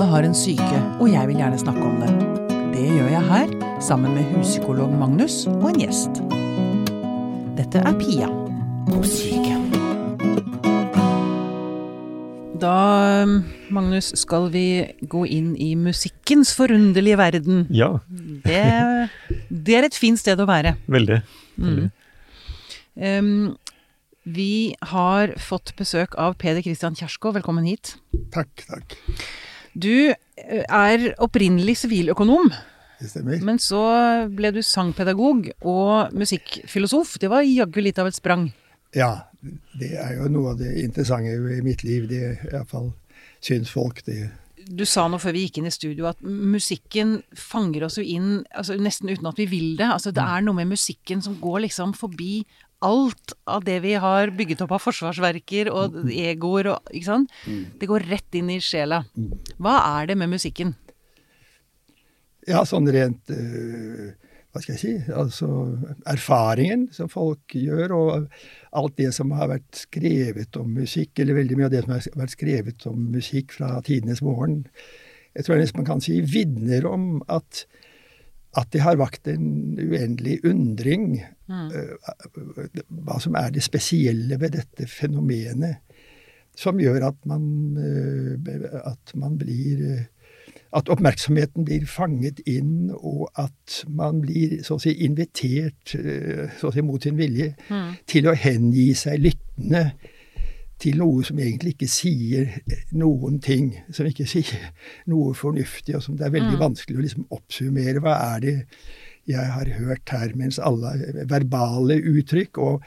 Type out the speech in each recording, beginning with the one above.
Alle har en syke, og jeg vil gjerne snakke om det. Det gjør jeg her, sammen med huspsykolog Magnus og en gjest. Dette er Pia på syke. Da, Magnus, skal vi gå inn i musikkens forunderlige verden. Ja, Det, det er et fint sted å være. veldig. veldig. Um, vi har fått besøk av Peder Christian Kjerskov. Velkommen hit. Takk, takk. Du eh, er opprinnelig siviløkonom, Det stemmer. men så ble du sangpedagog og musikkfilosof. Det var jaggu litt av et sprang. Ja, det er jo noe av det interessante i mitt liv. Det iallfall syns folk det. Du sa nå før vi gikk inn i studio at musikken fanger oss jo inn altså nesten uten at vi vil det. Altså Det er noe med musikken som går liksom forbi alt av det vi har bygget opp av forsvarsverker og egoer og Ikke sant? Det går rett inn i sjela. Hva er det med musikken? Ja, sånn rent øh, Hva skal jeg si? Altså erfaringen som folk gjør, og alt det som har vært skrevet om musikk, eller veldig mye av det som har vært skrevet om musikk fra tidenes morgen, jeg tror nesten man kan si vitner om at at de har vakt en uendelig undring øh, hva som er det spesielle ved dette fenomenet, som gjør at man, uh, at man blir uh, At oppmerksomheten blir fanget inn, og at man blir så å si invitert, så å si mot sin vilje, til å hengi seg lyttende til noe som egentlig ikke sier noen ting, som ikke sier noe fornuftig, og som det er veldig vanskelig å liksom oppsummere. Hva er det jeg har hørt her? Mens alle verbale uttrykk, og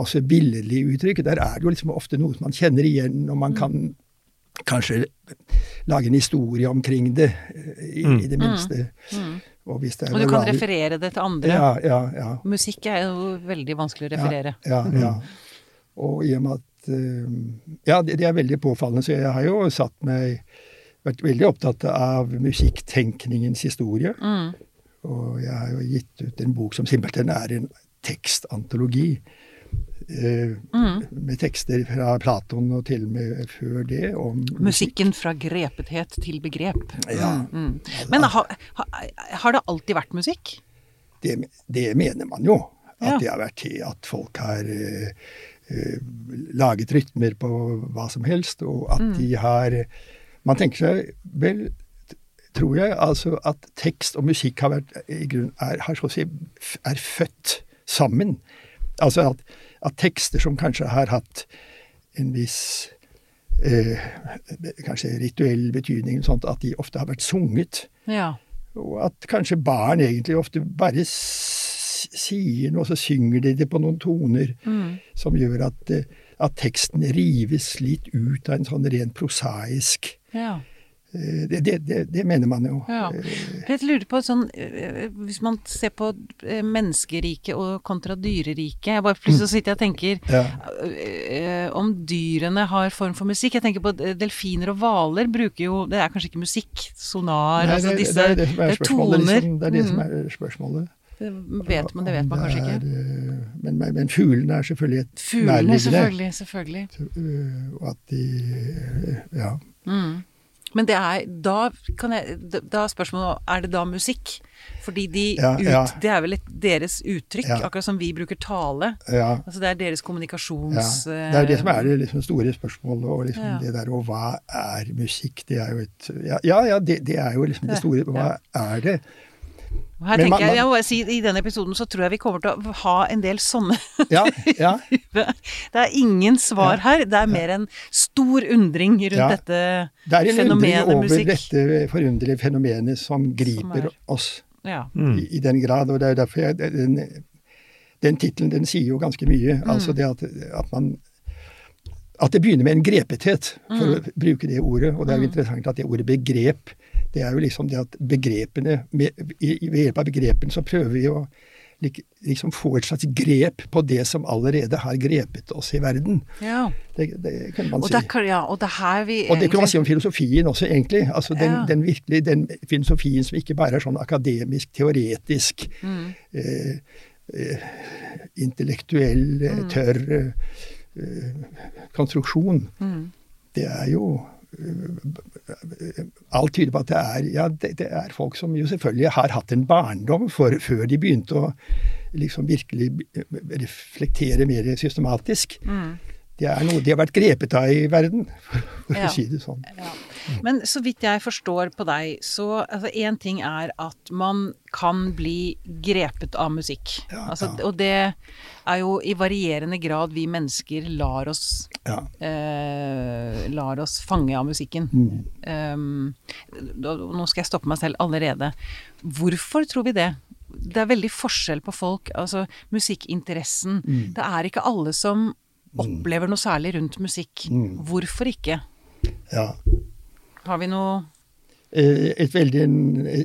også billedlige uttrykk, der er det jo liksom ofte noe som man kjenner igjen, og man kan kanskje lage en historie omkring det, i, i det minste. Og, hvis det er Og du kan referere det til andre. Ja, ja, ja. Musikk er jo veldig vanskelig å referere. Ja, ja, ja. Og i og med at eh, Ja, det, det er veldig påfallende. Så jeg har jo satt meg Vært veldig opptatt av musikktenkningens historie. Mm. Og jeg har jo gitt ut en bok som simpelthen er en tekstantologi. eh, Mm. Med tekster fra Platon og til og med før det om Musikken fra grepethet til begrep. Ja. Mm. Men har, har, har det alltid vært musikk? det, det mener man jo. At Ja. det har vært til at folk har eh, eh, laget rytmer på hva som helst, og at Mm. de har Man tenker seg vel, tror jeg, altså at tekst og musikk har vært i grunn, er, har si, er født sammen. Altså at, at tekster som kanskje har hatt en viss eh, kanskje rituell betydning, sånt, at de ofte har vært sunget. Ja. Og at kanskje barn egentlig ofte bare sier noe, så synger de det på noen toner som gjør at, eh, at teksten rives litt ut av en sånn rent prosaisk ja. eh, det, det, det, det mener man jo. Ja. Eh, Jeg lurer på sånn Hvis man ser på menneskeriket og kontra dyreriket Jeg bare plutselig sitter og tenker Ja. om dyrene har form for musikk. Jeg tenker på delfiner og hvaler bruker jo Det er kanskje ikke musikk, sonar Nei, altså disse det er det som er spørsmålet. toner. Liksom. Det er det som Mm. er spørsmålet. Det vet man, det vet man kanskje ikke. eh, Men, men, men fuglene er selvfølgelig et Fuglene, nærliggende. selvfølgelig. selvfølgelig. eh, Og at de eh, Ja. Mm. Men det er da kan jeg Da er spørsmålet er det da musikk? Fordi de Ja, ut, ja. Det er vel et, deres uttrykk, Ja. akkurat som vi bruker tale. ja. Altså det er deres Ja, kommunikasjons... det er det som er det liksom store spørsmålet. Og liksom det der, og hva er musikk? Det er jo et Ja, ja, ja det, det er jo liksom det store. Hva er det? Og Her tenker man- jeg, jeg må bare si, I denne episoden så tror jeg vi kommer til å ha en del sånne Ja, ja, Det er ingen svar Ja. her. Det er mer en stor undring rundt Ja. dette Det er en undring over musikk. dette forunderlige fenomenet som griper er- oss Ja. i, i den grad. Og det er derfor jeg, den, den tittelen den sier jo ganske mye. Altså det at, at man at det begynner med en grepethet, for å bruke det ordet. Og det er jo interessant at det ordet begrep, det er jo liksom det at begrepene med, Ved hjelp av begrepene så prøver vi å liksom få et slags grep på det som allerede har grepet oss i verden. ja. Det, det kan man Og, si. det, er- ja, og det er her vi Og det kan man si om filosofien også, egentlig. Altså den, Ja. den virkelig, den filosofien som ikke bare er sånn akademisk, teoretisk, Mm. eh, eh, intellektuell, mm. tørr eh, konstruksjon. Mm. Det er jo Alt tyder på at det er, ja, det, det er folk som jo selvfølgelig har hatt en barndom for, før de begynte å liksom virkelig reflektere mer systematisk. Mm. Det er noe de har vært grepet av i verden, for, Ja. å si det sånn. Ja. Men så vidt jeg forstår på deg, så altså én ting er at man kan bli grepet av musikk. Ja, altså. Og det er jo i varierende grad vi mennesker lar oss Ja. eh, lar oss fange av musikken. Mm. Um, nå skal jeg stoppe meg selv allerede. Hvorfor tror vi det? Det er veldig forskjell på folk. Altså musikkinteressen. Mm. Det er ikke alle som opplever noe særlig rundt musikk. Mm. Hvorfor ikke? ja. Har vi noe Eh, Et, veldig,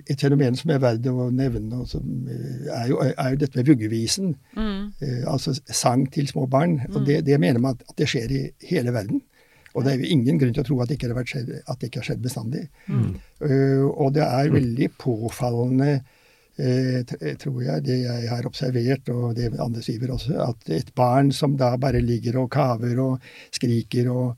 et fenomen som er verdt å nevne, eh, er jo, er jo dette med vuggevisen. mm, Eh, altså sang til små barn. Og det, det mener man at, det skjer i hele verden. Og det er jo ingen grunn til å tro at det ikke har, skjedd, at det ikke har skjedd bestandig. Eh, og det er veldig påfallende, tror jeg, det jeg har observert, og det andre skriver også, at et barn som da bare ligger og kaver og skriker og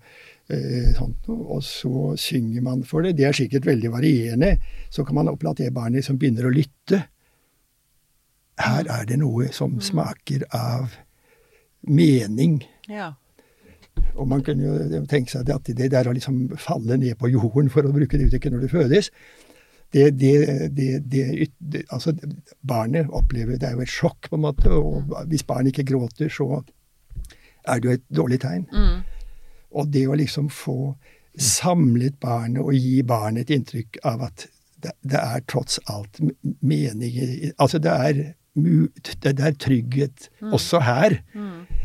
eh, sånt, og så synger man for det. Det er sikkert veldig varierende. Så kan man oppleve at det barnet som begynner å lytte. Her er det noe som smaker av mening. Ja. Og man kunne jo tenke seg at det der å liksom falle ned på jorden, for å bruke det uttrykket når du fødes det, det, det, altså Barnet opplever Det er jo et sjokk, på en måte. Og hvis barn ikke gråter, så er det jo et dårlig tegn. Mm. Og det å liksom få samlet barnet og gi barnet et inntrykk av at det, det er trots alt meninger Altså det er, det er trygghet også her.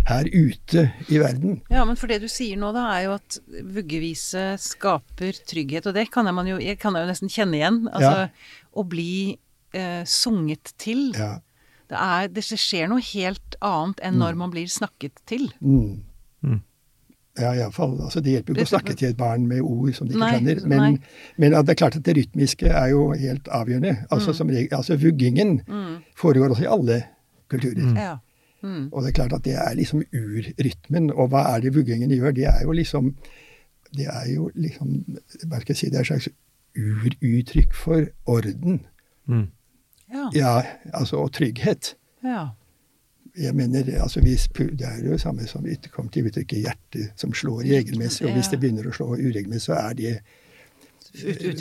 Her ute i verden. Ja, men for det du sier nå, da, er jo at vuggevise skaper trygghet, og det kan jeg, man jo, jeg kan jeg jo nesten kjenne igjen. Altså, å bli eh, sunget til. Ja. Det, er, det skjer noe helt annet enn når man blir snakket til. Mm. Mm. Ja, iallfall. Altså, det hjelper jo ikke å snakke til et barn med ord som de ikke Nei, skjønner. Men, men det er klart at det rytmiske er jo helt avgjørende. Altså, som regel, altså Vuggingen foregår også i alle kulturer. Ja. Mm. Og det er klart at det er liksom urrytmen. Og hva er det vuggingene gjør? Det er jo liksom Det er jo liksom Hva skal jeg si? Det er et slags uruttrykk for orden. Mm. Ja. Ja, altså, og trygghet. ja. Jeg mener, altså hvis, Det er jo det samme som kommer kom til uttrykket hjertet som slår regelmessig'. Og hvis det begynner å slå uregelmessig, så er det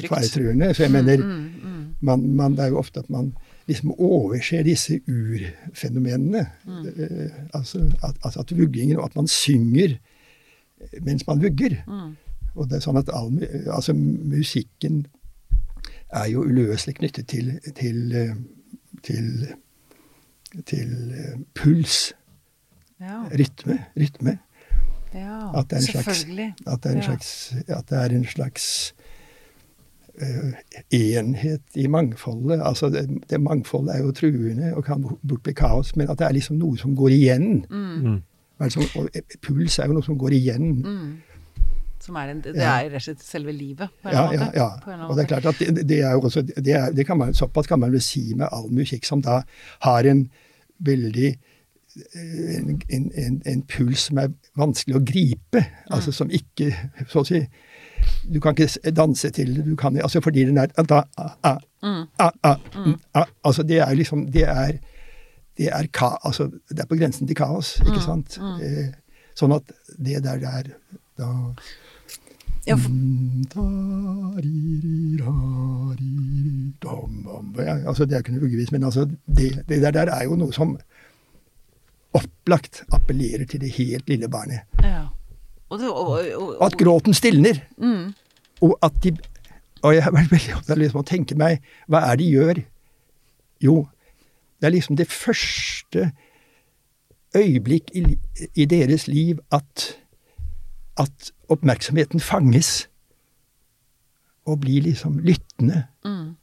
faretruende. Så jeg mener, Mm, mm, man, man, det er jo ofte at man liksom overser disse urfenomenene. Mm. Eh, altså, at, at, at vuggingen, og at man synger mens man vugger. mm. Og det er sånn at all, altså, musikken er jo uløselig knyttet til, til, eh, til, til eh, puls, Ja. rytme. rytme. ja. At det er en slags, Selvfølgelig. at det er en slags, at det er en slags enhet i mangfoldet. Altså det, det mangfoldet er jo truende og kan bort bli kaos, men at det er liksom noe som går igjen. Mm. Altså, og puls er jo noe som går igjen. Mm. Som er en, det er rett og slett selve livet, på en Ja, måte. ja, ja. En Og det er klart at det, det er jo også det er, det kan man, Såpass kan man vel si med all musikk som da har en veldig eh, en, en, en, en puls som er vanskelig å gripe. Altså som ikke Så å si Du kan ikke danse til det, du kan altså fordi den er da, a, a, a, mm, ah, Altså det er liksom Det er det er, ka, altså, det er på grensen til kaos, ikke Mm, sant? Eh, sånn at det der der da Ja, for, Mm. Ja, altså det er ikke noe vuggevis, men altså det, det der, der er jo noe som opplagt appellerer til det helt lille barnet. ja. Og, det, og, og, og, Og at gråten stilner. Mm. Og at de Og jeg har vært veldig opptatt av liksom å tenke meg Hva er det de gjør? Jo, det er liksom det første øyeblikk i, i deres liv at, at oppmerksomheten fanges og blir liksom lyttende. Mm.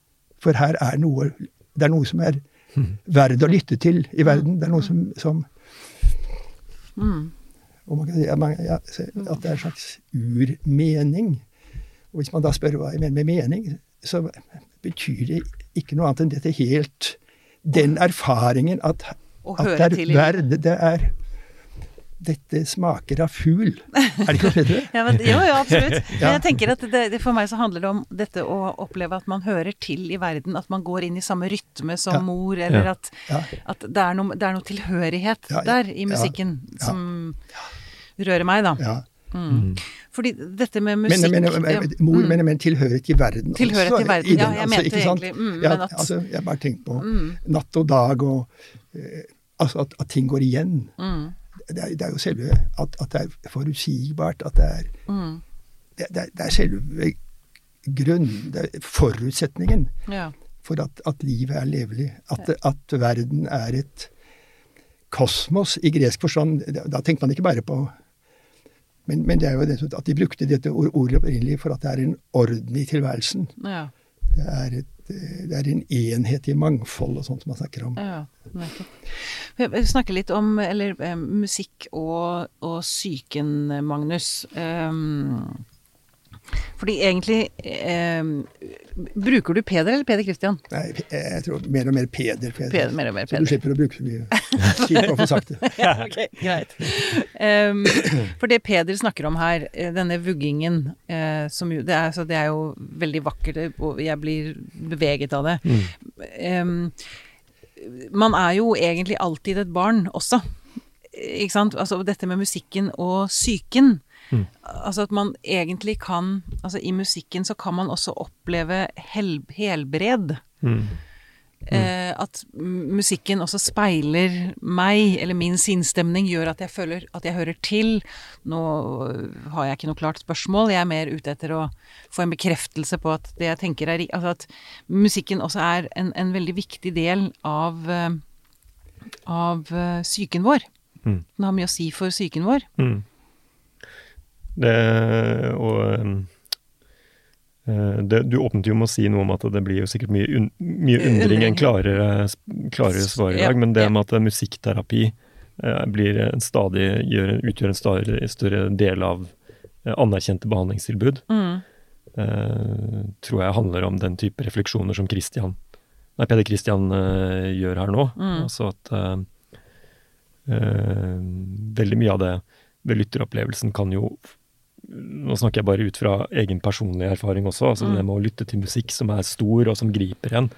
For her er noe Det er noe som er verdt å lytte til i verden. Det er noe som, som Mm. Og man kan si at, det er en slags urmening. Og hvis man da spør hva jeg mener med mening, så betyr det ikke noe annet enn dette helt Den erfaringen at, at det er verd Det er dette smaker av fugl. Er det ikke noe bedre? ja, men, jo, jo, absolutt. Men jeg tenker at det, det, for meg så handler det om dette å oppleve at man hører til i verden. At man går inn i samme rytme som Ja. mor, eller Ja. at, at det, er noe, det er noe tilhørighet Ja, ja. der i musikken Ja. som rører meg, da. Ja. Mm. Fordi dette med musikk men, men, men, mor Mm. men tilhørighet til verden Tilhørighet også. til verden, den, ja, jeg altså, mente ikke egentlig, mm, ja, men at- altså, Jeg bare tenker på Mm. natt og dag og eh, Altså at, at ting går igjen. Mm. Det er, det er jo selve at, at det er forutsigbart. At det er Mm. Det, det, er, det er selve grunn... Det er forutsetningen Ja. for at, at livet er levelig. At, at verden er et kosmos i gresk forstand. Da da tenker man ikke bare på men, men det er jo det at de brukte dette ordet opprinnelig for at det er en orden i tilværelsen. ja. Det er, et, eh, det er en enhet i mangfold og sånt som man snakker om. Ja, nettopp. Vi vi snakker litt om eller, eh, musikk og, og psyken, Magnus. Um, fordi egentlig eh, Bruker du Peder eller Peder Christian? Nei, jeg tror mer og mer Peder. Peder. Peder, mer og mer Så du slipper å bruke så mye Kjipt å få sagt det. Ja, ok, greit. Um, for det Peder snakker om her, eh, denne vuggingen eh, som jo, det, er, så det er jo veldig vakkert, og jeg blir beveget av det. Um, man er jo egentlig alltid et barn også. Ikke sant? Altså dette med musikken og psyken. Mm. Altså at man egentlig kan Altså i musikken så kan man også oppleve hel, helbred. Mm. Eh, at musikken også speiler meg, eller min sinnsstemning, gjør at jeg føler at jeg hører til. Nå har jeg ikke noe klart spørsmål, jeg er mer ute etter å få en bekreftelse på at det jeg tenker er Altså at musikken også er en, en veldig viktig del av eh, av eh, psyken vår. Mm. Den har mye å si for psyken vår. Mm. Det og eh, det, Du åpnet jo med å si noe om at det blir jo sikkert mye, un, mye undring enn klarere, klarere svar i Ja, dag, men det ja. med at musikkterapi eh, blir en stadig, gjør, utgjør en stadig større del av eh, anerkjente behandlingstilbud, Mm. tror jeg handler om den type refleksjoner som Christian, nei, Peder Christian gjør her nå. Mm. Altså at uh, veldig mye av det ved lytteropplevelsen kan jo Nå snakker jeg bare ut fra egen personlig erfaring også. altså Mm. Det med å lytte til musikk som er stor, og som griper en.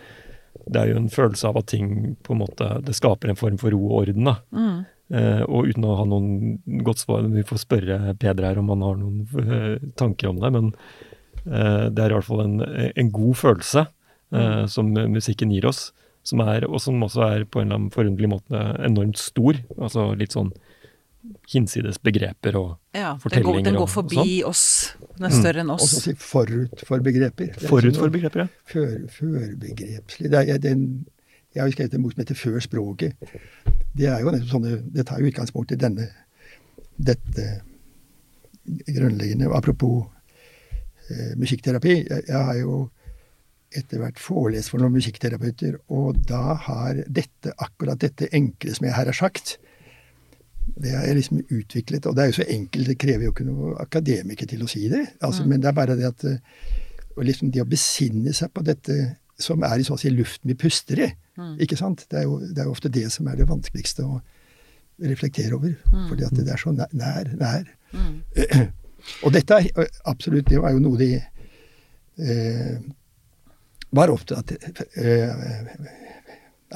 Det er jo en følelse av at ting på en måte Det skaper en form for ro og orden. da. Mm. Eh, og uten å ha noen godt svar, vi får spørre Peder her om han har noen eh, tanker om det, men eh, det er i hvert fall en, en god følelse eh, som musikken gir oss, som er, og som også er på en eller annen forunderlig måte enormt stor. Altså litt sånn hinsides begreper og Ja, den går, Fortellinger den går går og forbi oss. Den er større enn Og så oss. si forut for begreper. Det er forut for begreper, ja. Før, førbegrepslig. Det er, den, jeg har jo skrevet en bok som heter Før språket. Det er jo nettopp sånne, det tar jo utgangspunkt i denne, dette grunnleggende. Apropos eh, musikkterapi. Jeg, jeg har jo etter hvert forelest for noen musikkterapeuter, og da har dette, akkurat dette enkle som jeg her har sagt, det er liksom utviklet. Og det er jo så enkelt, det krever jo ikke noe akademiker til å si det. Altså, Men det er bare det at eh, liksom det å besinne seg på dette som er i så å si luften vi puster i. Ikke sant? Det er, jo, det er jo ofte det som er det vanskeligste å reflektere over. Fordi at det er så nær. nær, nær. Og dette er absolutt Det var jo noe de eh, var opptatt eh,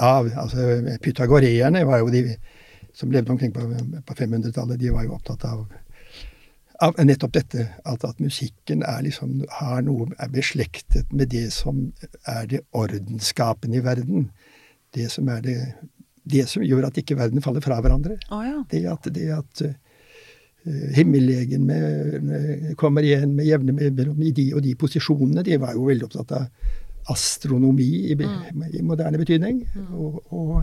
av. Altså pythagoreerne var jo de som levde omkring på, på 500-tallet, de var jo opptatt av av nettopp dette at, at musikken er liksom, har noe, er beslektet med det som er det ordensskapende i verden. Det som er det, det som gjør at ikke verden faller fra hverandre. Oh, ja. Det at, det at himmellegen med, med, kommer igjen med jevne mellom i de og de posisjonene, de var jo veldig opptatt av astronomi i, mm. i moderne betydning. Og, og,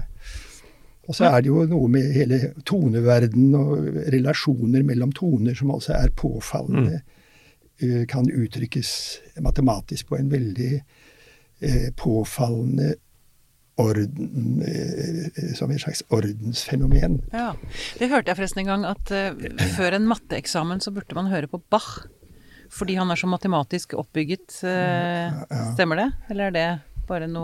og så er det jo noe med hele toneverden og relasjoner mellom toner som altså er påfallende. eh, Kan uttrykkes matematisk på en veldig eh, påfallende orden eh, Som et slags ordensfenomen. Ja. Det hørte jeg forresten en gang, at eh, før en matteeksamen så burde man høre på Bach. Fordi han er så matematisk oppbygget. eh, Stemmer det? Eller er det Eh,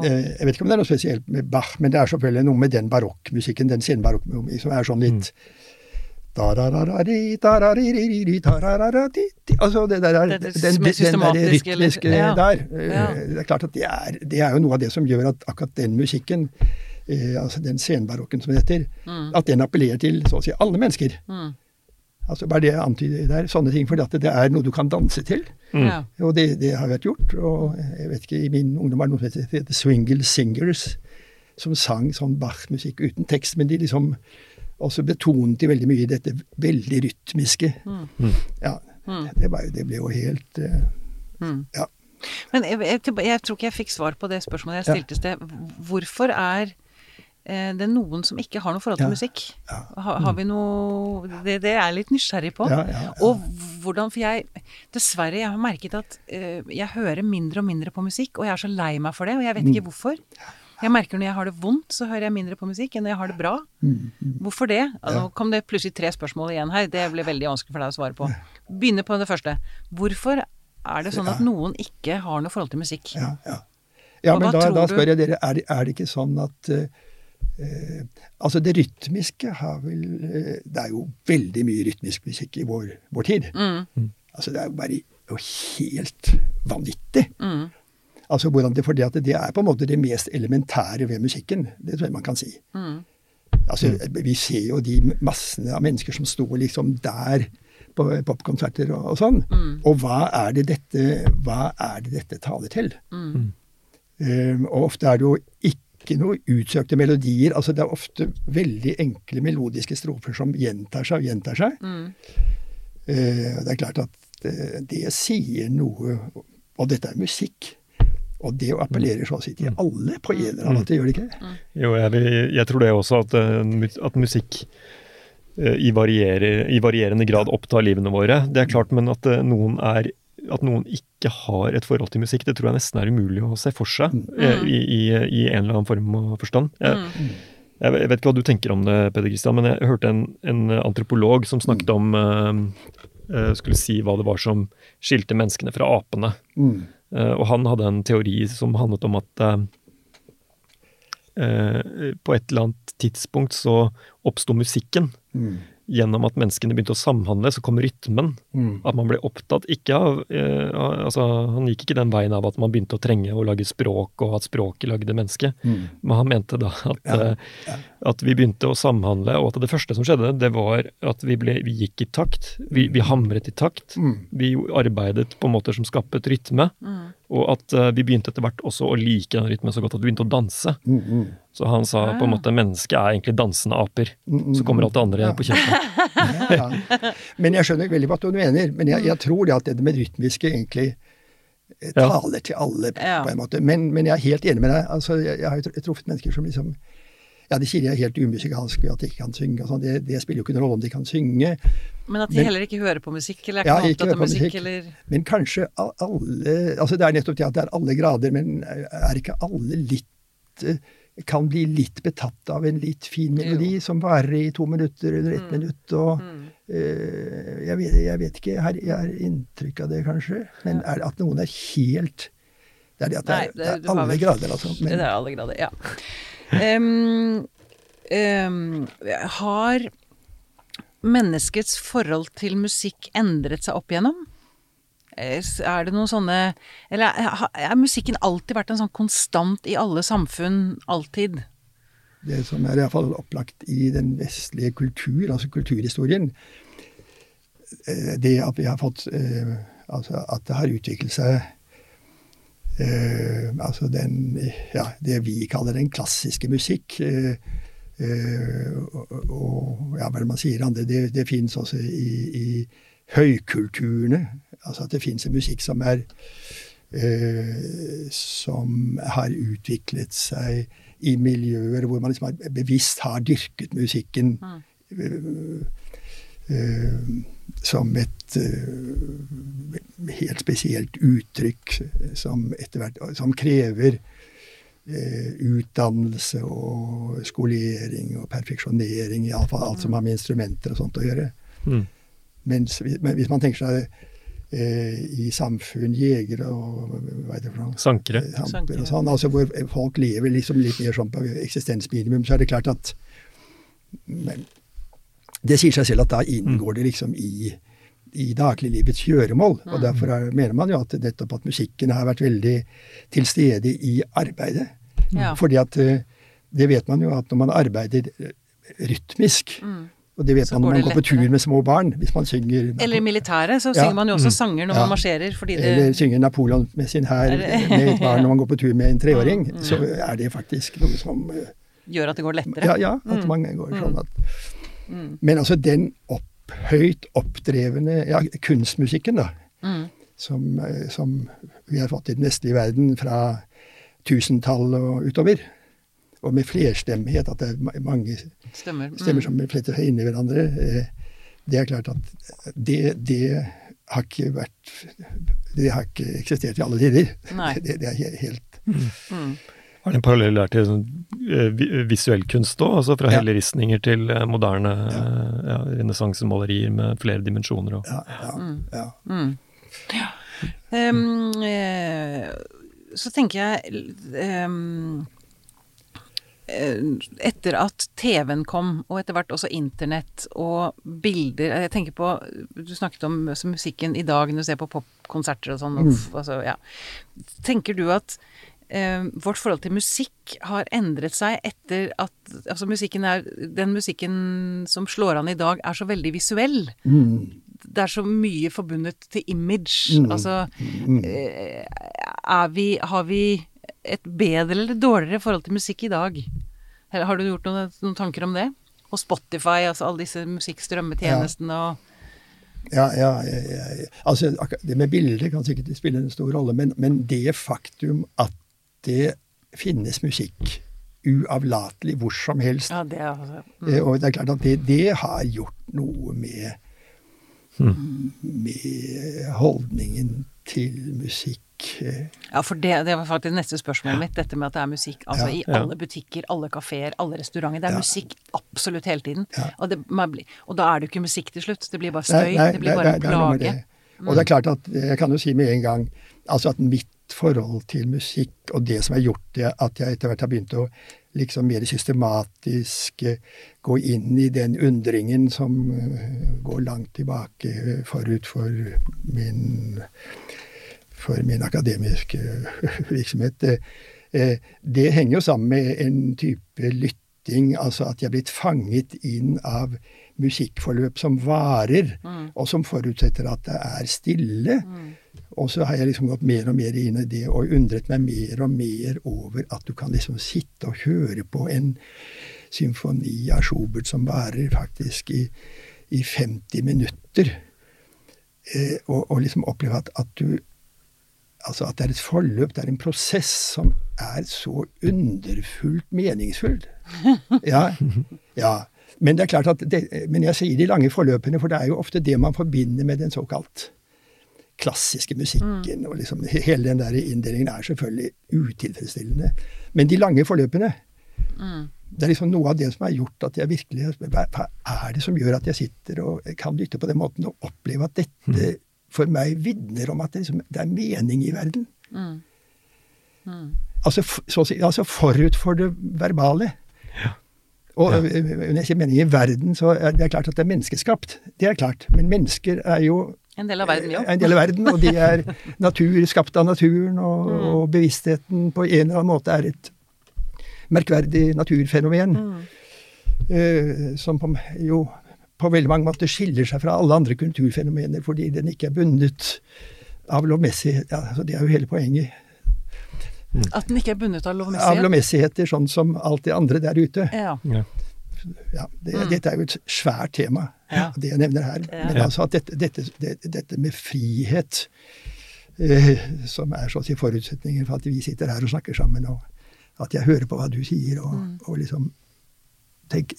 Jeg vet ikke om det er noe spesielt med Bach, men det er selvfølgelig noe med den barokkmusikken, den senbarokkmusikken, som er sånn litt darariri, Altså det der er, den, den, den der rytmiske der. eh, Det er klart at det er, det er jo noe av det som gjør at akkurat den musikken, eh, altså den senbarokken som det heter, at den appellerer til så å si alle mennesker. Mm. Altså Bare det jeg antyder der, sånne ting. For at det er noe du kan danse til. Mm. Og det, det har vært gjort. Og jeg vet ikke, i min ungdom var det noe som heter The Swingle Singers, som sang sånn Bach-musikk uten tekst, men de liksom også betonet de veldig mye dette veldig rytmiske. Ja, det, var jo, det ble jo helt eh, Ja. Men jeg, jeg, jeg tror ikke jeg fikk svar på det spørsmålet jeg stilte i sted. Hvorfor er eh, det noen som ikke har noe forhold til Ja. musikk? Ja. Har, har vi noe det, det er jeg litt nysgjerrig på. Ja. Og hvordan For jeg Dessverre, jeg har merket at eh, jeg hører mindre og mindre på musikk, og jeg er så lei meg for det, og jeg vet Mm. ikke hvorfor. Jeg merker når jeg har det vondt, så hører jeg mindre på musikk enn når jeg har det bra. Mm, Hvorfor det? Altså, Nå kom det plutselig tre spørsmål igjen her. Det ble veldig vanskelig for deg å svare på. Begynne på det første. Hvorfor er det sånn at noen ikke har noe forhold til musikk? Ja, ja. ja men da, da spør jeg dere, er det, er det ikke sånn at eh, eh, Altså, det rytmiske har vel eh, Det er jo veldig mye rytmisk musikk i vår, vår tid. Mm. Altså, det er jo bare jo helt vanvittig. Mm. Altså, hvordan det, for det, at det er på en måte det mest elementære ved musikken. Det tror jeg man kan si. Mm. Altså, Vi ser jo de massene av mennesker som står liksom der på popkonserter og, og sånn. Mm. Og hva er, det dette, hva er det dette taler til? Mm. Um, og ofte er det jo ikke noe utsøkte melodier. altså Det er ofte veldig enkle melodiske strofer som gjentar seg og gjentar seg. Mm. Eh, det er klart at det, det sier noe Og dette er musikk. Og det appellerer så å si til alle på en eller annen måte, gjør det ikke? Jo, jeg, jeg tror det også, at, eh, at musikk eh, i, varierer, i varierende grad opptar livene våre. Det er klart, men at eh, noen er at noen ikke har et forhold til musikk, det tror jeg nesten er umulig å se for seg mm. i, i, i en eller annen form og forstand. Jeg, jeg vet ikke hva du tenker om det, Peder Kristian, men jeg hørte en, en antropolog som snakket om uh, eh, skulle si hva det var som skilte menneskene fra apene. Mm. Uh, og han hadde en teori som handlet om at uh, eh, på et eller annet tidspunkt så oppsto musikken. Mm. Gjennom at menneskene begynte å samhandle, så kom rytmen. Mm. At man ble opptatt ikke av eh, altså, Han gikk ikke den veien av at man begynte å trenge å lage språk, og at språket lagde mennesket. Mm. Men han mente da at, Ja, Ja. at vi begynte å samhandle, og at det første som skjedde, det var at vi, ble, vi gikk i takt. Vi, vi hamret i takt. Mm. Vi arbeidet på måter som skapet rytme. Og at eh, vi begynte etter hvert også å like den rytmen så godt at vi begynte å danse. Mm. Mm. Så han sa på en måte mennesket er egentlig dansende aper. Mm, Så kommer alt det andre Ja. på kjøpet. Ja, ja. Men jeg skjønner veldig hva du mener. Men jeg, jeg tror det at det med rytmiske egentlig eh, Ja. taler til alle, Ja. på en måte. Men, men jeg er helt enig med deg. Altså, jeg, jeg har jo truffet mennesker som liksom ja, De sier de er helt umusikalske, at de ikke kan synge. og sånn. Det, det spiller jo ikke noen rolle om de kan synge. Men at de Men- heller ikke hører på musikk, eller er Ja, ikke opptatt av musikk, musikk. eller Men kanskje alle altså Det er nettopp det at det er alle grader, men er ikke alle litt eh, kan bli litt betatt av en litt fin melodi som varer i to minutter eller ett minutt. og eh, jeg, vet, jeg vet ikke, har, jeg har inntrykk av det, kanskje. Men er at noen er helt Det er det at det Nei, er, det- det er alle grader, altså. Det er alle grader, ja. Em, um, har menneskets forhold til musikk endret seg opp igjennom? Er det noen sånne Eller har musikken alltid vært en sånn konstant i alle samfunn? Alltid? det som er iallfall opplagt i den vestlige kultur, altså kulturhistorien, eh, det at vi har fått eh, Altså at det har utviklet seg altså den, ja, det vi kaller den klassiske musikk. Eh, eh, og, og ja, hva er det man sier andre, det, det fins også i, i høykulturene. Altså at det fins en musikk som er eh, Som har utviklet seg i miljøer hvor man liksom har, bevisst har dyrket musikken eh, eh, som et eh, helt spesielt uttrykk som etter hvert som krever eh, utdannelse og skolering og perfeksjonering, iallfall alt som har med instrumenter og sånt å gjøre. Mm. Mens men hvis man tenker seg eh, i samfunn, jegere og hva er det for noe? Sankere. Sankere. og sånn, altså hvor folk lever liksom litt mer sånn på eksistensminimum, så er det klart at men, det sier seg selv at da inngår det liksom i, i dagliglivets gjøremål. Og derfor er, mener man jo at nettopp at musikken har vært veldig til stede i arbeidet. Ja. Fordi at eh, det vet man jo at når man arbeider rytmisk rytmisk, og det vet Mm. Så man når man går på tur med små barn, hvis man synger Eller i militæret så Ja. synger man jo også sanger når Ja. man marsjerer, fordi det eller synger Napoleon med sin hær med et barn når man går på tur med en treåring, Mm, så er det faktisk noe som eh, gjør at det går lettere. Ja, ja at Mm. man går sånn at Mm. Men altså den opphøyt oppdrevne ja, kunstmusikken, da, Mm. som, eh, som vi har fått i den vestlige verden fra tusentallet og utover, og med flerstemmighet, at det er mange Stemmer. Mm. stemmer som fletter seg inn i hverandre, eh, det er klart at det, det har ikke vært Det har ikke eksistert i alle tider. Det, det er he- helt Mm. Har det en parallell der til sånn, eh, visuell kunst òg? Altså fra Ja. helleristninger til eh, moderne ja. ja, renessansemalerier med flere dimensjoner. Og. Ja, ja, ja. Mm. Ja. Em, eh, så tenker jeg eh, Etter at TV-en kom, og etter hvert også internett og bilder Jeg tenker på Du snakket om altså, musikken i dag når du ser på popkonserter og sånn. Mm. Altså, ja. Tenker du at eh, vårt forhold til musikk har endret seg etter at Altså musikken er Den musikken som slår an i dag, er så veldig visuell Mm. det er så mye forbundet til image. Mm. Altså Mm. eh, er vi Har vi et bedre eller dårligere forhold til musikk i dag? Eller har du gjort noen, noen tanker om det? Og Spotify, altså alle disse musikkstrømmetjenestene og Ja, ja, ja, ja, ja. Altså, det med bilder kan sikkert spille en stor rolle, men, men det faktum at det finnes musikk uavlatelig hvor som helst, Ja, det er altså mm. eh, og det er klart at det, det har gjort noe med med holdningen til musikk. eh, Ja, for det, det var faktisk neste spørsmålet mitt, dette med at det er musikk altså Ja. i alle butikker, alle kafeer, alle restauranter. Det er Ja. musikk absolutt hele tiden. Ja. Og, det, man blir, og da er det jo ikke musikk til slutt, det blir bare støy, nei, det blir bare nei, en plage. det. Og det er klart at jeg kan jo si med en gang altså at mitt forhold til musikk, og det som har gjort det at jeg etter hvert har begynt å liksom mer systematisk eh, gå inn i den undringen som eh, går langt tilbake eh, forut for min for min akademiske virksomhet. Det henger jo sammen med en type lytting, altså at jeg er blitt fanget inn av musikkforløp som varer, og som forutsetter at det er stille. Og så har jeg liksom gått mer og mer inn i det og undret meg mer og mer over at du kan liksom sitte og høre på en symfoni av Schubert som varer faktisk i, i 50 minutter, eh, og, og liksom oppleve at, at du Altså at det er et forløp, det er en prosess som er så underfullt meningsfull. Ja, ja. Men det er klart at det, men jeg sier de lange forløpene, for det er jo ofte det man forbinder med den såkalt klassiske musikken. og liksom Hele den der inndelingen er selvfølgelig utilfredsstillende. Men de lange forløpene Det er liksom noe av det som har gjort at jeg virkelig Hva, er det som gjør at jeg sitter og kan lytte på den måten og oppleve at dette for meg vitner om at det, liksom, det er mening i verden? Altså, f- så, altså forut for det verbale. Og Ja. øh, når jeg sier mening i verden, så er det klart at det er menneskeskapt. Det er klart. Men mennesker er jo En del av verden, ja. er en del av verden, og de er natur, skapt av naturen, og, Mm. og bevisstheten på en eller annen måte er et merkverdig naturfenomen. Mm. eh, som på, jo på veldig mange måter skiller seg fra alle andre kulturfenomener, fordi den ikke er bundet av lovmessighet. Ja, altså det er jo hele poenget. At den ikke er bundet av lovmessighet? Av lovmessighet. lovmessigheter, sånn som alt det andre der ute. Ja. Ja. Ja, det, Dette er jo et svært tema, Ja. det jeg nevner her. Ja. Men altså at dette, dette, det, dette med frihet, eh, som er så å si forutsetningen for at vi sitter her og snakker sammen, og at jeg hører på hva du sier, og, Mm. og liksom Tenk,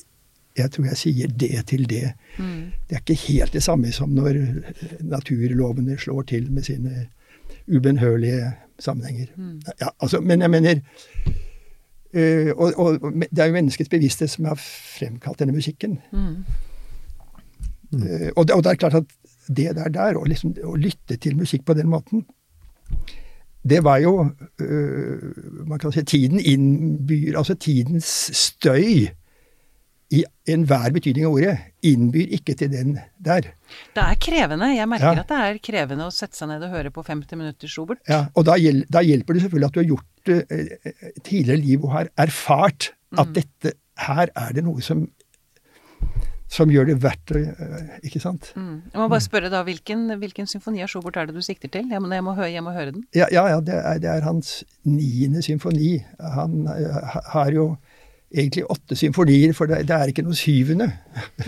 jeg tror jeg sier det til det. Mm. Det er ikke helt det samme som når naturlovene slår til med sine ubønnhørlige sammenhenger. Mm. Ja, altså, men jeg mener eh, og, og det er jo menneskets bevissthet som har fremkalt denne musikken. Mm. Uh, og, det, og det er klart at det der der, å liksom, å lytte til musikk på den måten, det var jo uh, Man kan si tiden innbyr Altså tidens støy i enhver betydning av ordet, innbyr ikke til den der. Det er krevende. Jeg merker Ja. at det er krevende å sette seg ned og høre på 50 minutter Schubert. Ja, og da, hjel- da hjelper det selvfølgelig at du har gjort eh, eh, tidligere liv og har erfart at dette her er det noe som som gjør det verdt eh, Ikke sant? Mm. Jeg må bare spørre da, hvilken, hvilken symfoni av Schubert er det du sikter til? Jeg må, jeg må, høre, jeg må høre den. Ja, ja, ja det, er, det er hans niende symfoni. Han eh, har jo egentlig åtte symfonier, for det, det er ikke noe syvende.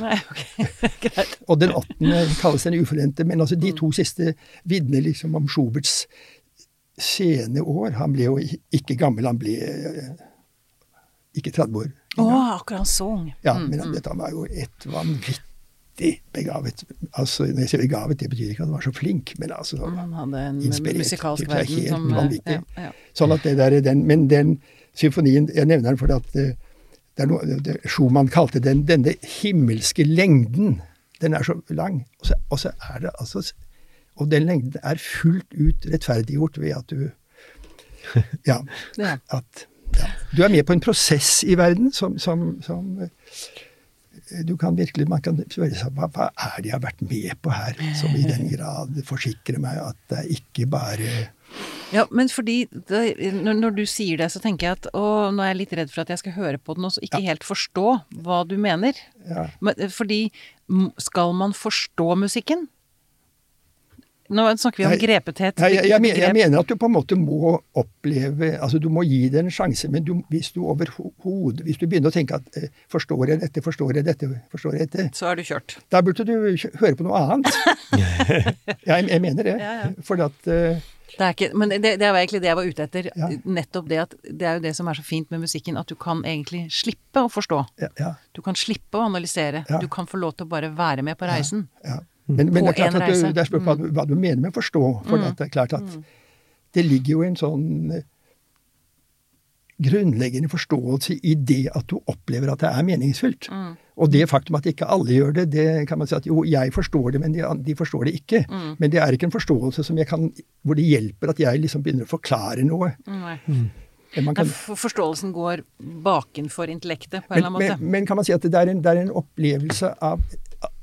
Nei, ok, greit. Og den åttende kalles den ufullendte. Men altså de to siste vitner liksom om Schuberts sene år. Han ble jo ikke gammel, han ble eh, ikke 30 år. Å, akkurat han sang. Ja, Mm, men mm. han var jo et vanvittig begavet Altså, når jeg sier begavet, det betyr ikke at han var så flink, men altså Han hadde en musikalsk verden som eh, vanvittig. Ja, ja. Sånn at det der er den Men den symfonien Jeg nevner den fordi at eh, noe, det, Schumann kalte den denne himmelske lengden. Den er så lang. Og så, og så er det altså Og den lengden er fullt ut rettferdiggjort ved at du Ja. Ja. At ja, du er med på en prosess i verden som, som, som eh, du kan virkelig, Man kan spørre seg hva, hva er det jeg har vært med på her, som i den grad forsikrer meg at det er ikke bare Ja, men fordi det, når, du sier det, så tenker jeg at å, nå er jeg litt redd for at jeg skal høre på den og så ikke helt forstå hva du mener. ja, Men, eh, fordi skal man forstå musikken? Nå snakker vi om Nei, grepethet. Nei, jeg, jeg, jeg mener at du på en måte må oppleve altså Du må gi det en sjanse, men du, hvis du overhodet Hvis du begynner å tenke at eh, Forstår jeg dette, forstår jeg dette, forstår jeg dette Så er du kjørt. Da burde du høre på noe annet. jeg, jeg mener det. Ja, ja. Fordi at eh, Det er ikke, men det, det var egentlig det jeg var ute etter. Ja. Nettopp det at det er jo det som er så fint med musikken, at du kan egentlig slippe å forstå. ja, ja, Du kan slippe å analysere. Du kan få lov til å bare være med på reisen. ja. Men, men På det er klart at du. Mm. det er spørsmål hva, du- hva du mener med å forstå. For mm. det er klart at det ligger jo en sånn grunnleggende forståelse i det at du opplever at det er meningsfylt. Mm. Og det faktum at ikke alle gjør det, det kan man si at jo, jeg forstår det, men de, de forstår det ikke. Mm. Men det er ikke en forståelse som jeg kan, hvor det hjelper at jeg liksom begynner å forklare noe. Nei. Mm. kan, for- Forståelsen går bakenfor intellektet, på en men, eller annen måte. men, men kan man si at det er en, det er en opplevelse av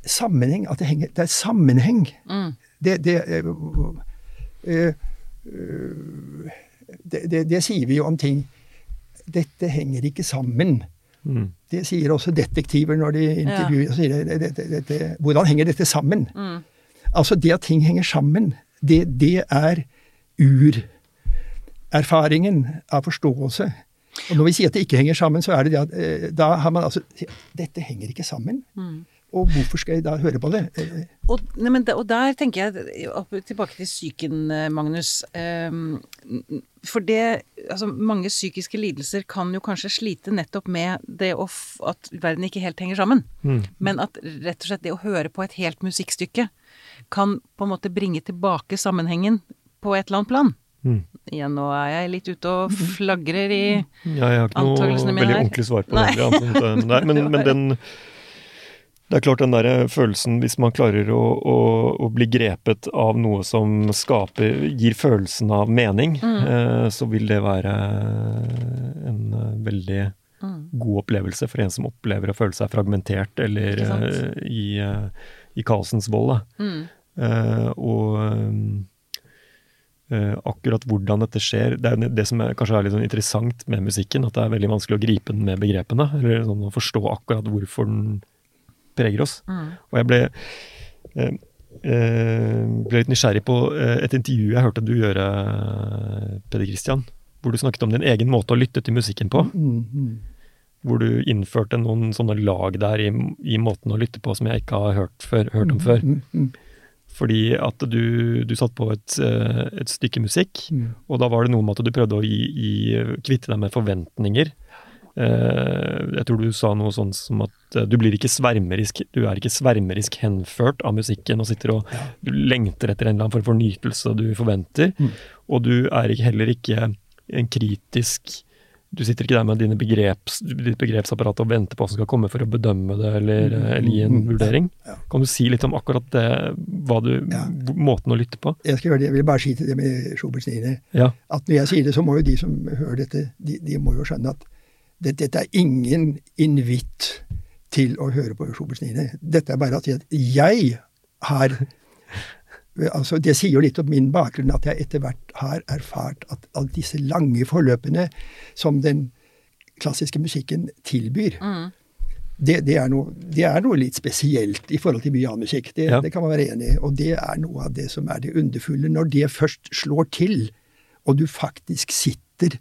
sammenheng, at det, henger, det er sammenheng. Mm. Det, det, øh, det, det, det sier vi jo om ting. Dette henger ikke sammen. Mm. Det sier også detektiver når de intervjuer. Ja. sier det, det, det, det, Hvordan henger dette sammen? Mm. Altså, det at ting henger sammen, det, det er urerfaringen av forståelse. Og når vi sier at det ikke henger sammen, så er det det at eh, da har man altså Dette henger ikke sammen. Mm. Og hvorfor skal jeg da høre på det? Og, nei, men og der tenker jeg tilbake til psyken, eh, Magnus. Ehm, for det Altså, mange psykiske lidelser kan jo kanskje slite nettopp med det å f at verden ikke helt henger sammen. Mm. Men at rett og slett det å høre på et helt musikkstykke kan på en måte bringe tilbake sammenhengen på et eller annet plan. Mm. Igjen, nå er jeg litt ute og flagrer i antakelsene mine. Ja, jeg har ikke noe veldig ordentlig svar på det. Nei. Nei, men, men den Det er klart den der følelsen, hvis man klarer å, å, å bli grepet av noe som skaper Gir følelsen av mening, Mm. eh, så vil det være en eh, veldig Mm. god opplevelse for en som opplever å føle seg fragmentert eller eh, i, eh, i kaosens vold. Mm. Eh, og eh, akkurat hvordan dette skjer Det er det som er, kanskje er litt sånn interessant med musikken, at det er veldig vanskelig å gripe den med begrepene. Eller sånn å forstå akkurat hvorfor den preger oss. Mm. Og jeg ble, eh, eh, ble litt nysgjerrig på eh, et intervju jeg hørte du gjøre, Peder Christian, hvor du snakket om din egen måte å lytte til musikken på. mm, mm. Hvor du innførte noen sånne lag der i, i måten å lytte på som jeg ikke har hørt, før, hørt om før. Mm, mm, Fordi at du, du satt på et, eh, et stykke musikk, mm. og da var det noe med at du prøvde å gi, gi, kvitte deg med forventninger. Eh, jeg tror du sa noe sånn som at eh, du blir ikke svermerisk du er ikke svermerisk henført av musikken og sitter og du lengter etter en eller annen form for nytelse du forventer. Mm. Og du er ikke, heller ikke en kritisk Du sitter ikke der med dine begreps, ditt begrepsapparat og venter på hva som skal komme for å bedømme det eller, Mm, eller gi en mm, vurdering. Ja. Kan du si litt om akkurat det, du, Ja. måten å lytte på? Jeg skal gjøre det. Jeg vil bare si til det med Schuberts Ja. at når jeg sier det, så må jo de som hører dette, de, de må jo skjønne at det, dette er ingen invitt til å høre på niende. Dette er bare at jeg har altså Det sier jo litt om min bakgrunn at jeg etter hvert har erfart at alle disse lange forløpene som den klassiske musikken tilbyr, Mm. det, det, er noe, det er noe litt spesielt i forhold til mye annen musikk. Det, Ja. det kan man være enig i. Og det er noe av det som er det underfulle. Når det først slår til, og du faktisk sitter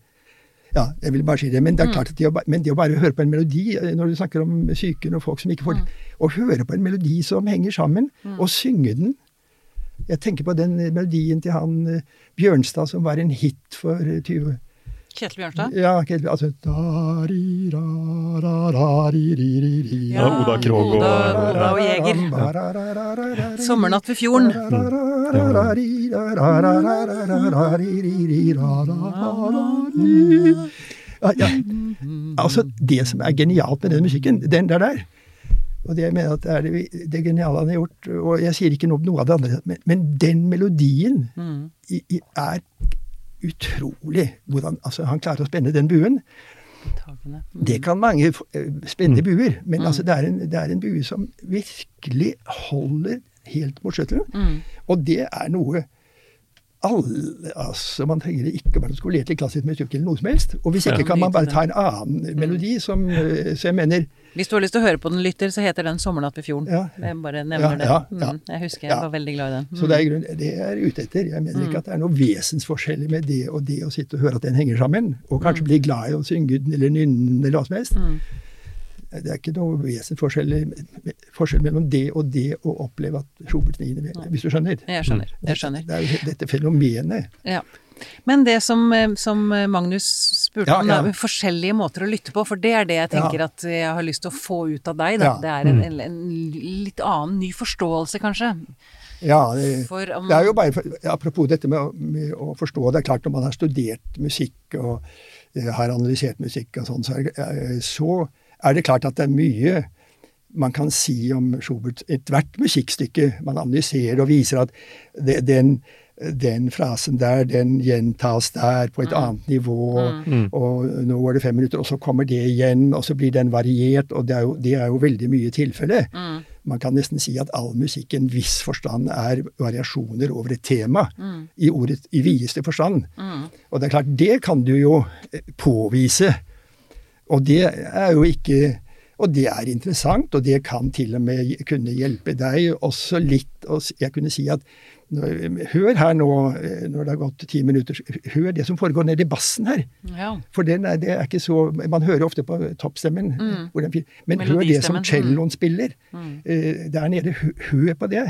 ja, jeg vil bare si det, men det er klart at det å, men det å bare høre på en melodi, eh, når du snakker om syke og folk som ikke får det Å høre på en melodi som henger sammen, og synge den Jeg tenker på den melodien til han eh, Bjørnstad som var en hit for eh, 20 Kjetil Bjørnstad? Ja, Kjetil, altså. Ja, Oda Krog og- Oda, Oda og Jeger. Sommernatt ved fjorden. Ja, ja. Altså, det som er genialt med den musikken, den der der og det jeg mener at er det, det geniale han har gjort, og jeg sier ikke noe om noe av det andre, men, men den melodien Mm. i, i, er utrolig hvordan altså, han klarer å spenne den buen. Tagene. Det kan mange eh, spenne buer, men altså, det, er en, det er en bue som virkelig holder helt mot. Mm. Og det er noe alle altså Man trenger ikke være skolert i klassisk musikk eller noe som helst. Og hvis ikke kan man bare ta en annen melodi som eh, Så jeg mener Hvis du har lyst til å høre på den, lytter, så heter den 'Sommernatt ved fjorden'. Ja. Jeg bare nevner Ja, det. ja, ja. Mm. Jeg husker jeg var veldig glad i den. Så det er, grunn- det er jeg ute etter. Jeg mener ikke at det er noe vesensforskjellig med det og det å sitte og høre at den henger sammen, og kanskje bli glad i å synge den eller nynne den eller hva som helst. Mm. Det er ikke noe vesensforskjell forskjell mellom det og det å oppleve at Robert 9., hvis du skjønner. Jeg skjønner. Jeg skjønner. Det er jo dette fenomenet. Ja. Men det som, eh, som Magnus spurte Ja, om, er forskjellige måter å lytte på, for det er det jeg tenker Ja. at jeg har lyst til å få ut av deg. Ja. Det er en, en, en litt annen, ny forståelse, kanskje. Ja, det, For um, det er jo bare Apropos dette med, med å forstå. Det er klart når man har studert musikk og eh, har analysert musikk og sånn, så, eh, så er det klart at det er mye man kan si om Schubert. Ethvert musikkstykke man analyserer og viser at det, den, den frasen der, den gjentas der på et annet nivå, og nå går det fem minutter, og så kommer det igjen, og så blir den variert, og det er jo, det er jo veldig mye tilfelle. Man kan nesten si at all musikk i en viss forstand er variasjoner over et tema, i, ordet, i videste forstand. Og det er klart, det kan du jo eh, påvise. Og det er jo ikke Og det er interessant, og det kan til og med kunne hjelpe deg også litt. Og jeg kunne si at hør her nå, eh, når det har gått ti minutter, hør det som foregår nede i bassen her. Ja. For den er, det er ikke så Man hører ofte på toppstemmen. hvor den, men hør det som mm. celloen spiller. mm. der nede. Hør på det.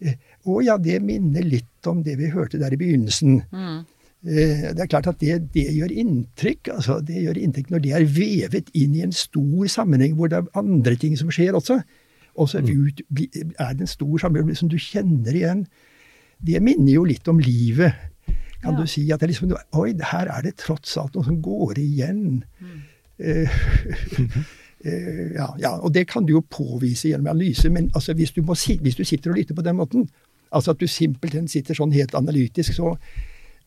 Eh, Å ja, det minner litt om det vi hørte der i begynnelsen. Mm. Eh, Det er klart at det, det gjør inntrykk. altså Det gjør inntrykk når det er vevet inn i en stor sammenheng hvor det er andre ting som skjer også. Og så er det en stor sammenheng som du kjenner igjen. Det minner jo litt om livet. Kan Ja. du si at det er liksom, Oi, her er det tross alt noe som går igjen. Eh, uh, ja, ja, og det kan du jo påvise gjennom analyse, men altså, hvis, du må, si- hvis du sitter og lytter på den måten, altså at du simpelthen sitter sånn helt analytisk, så,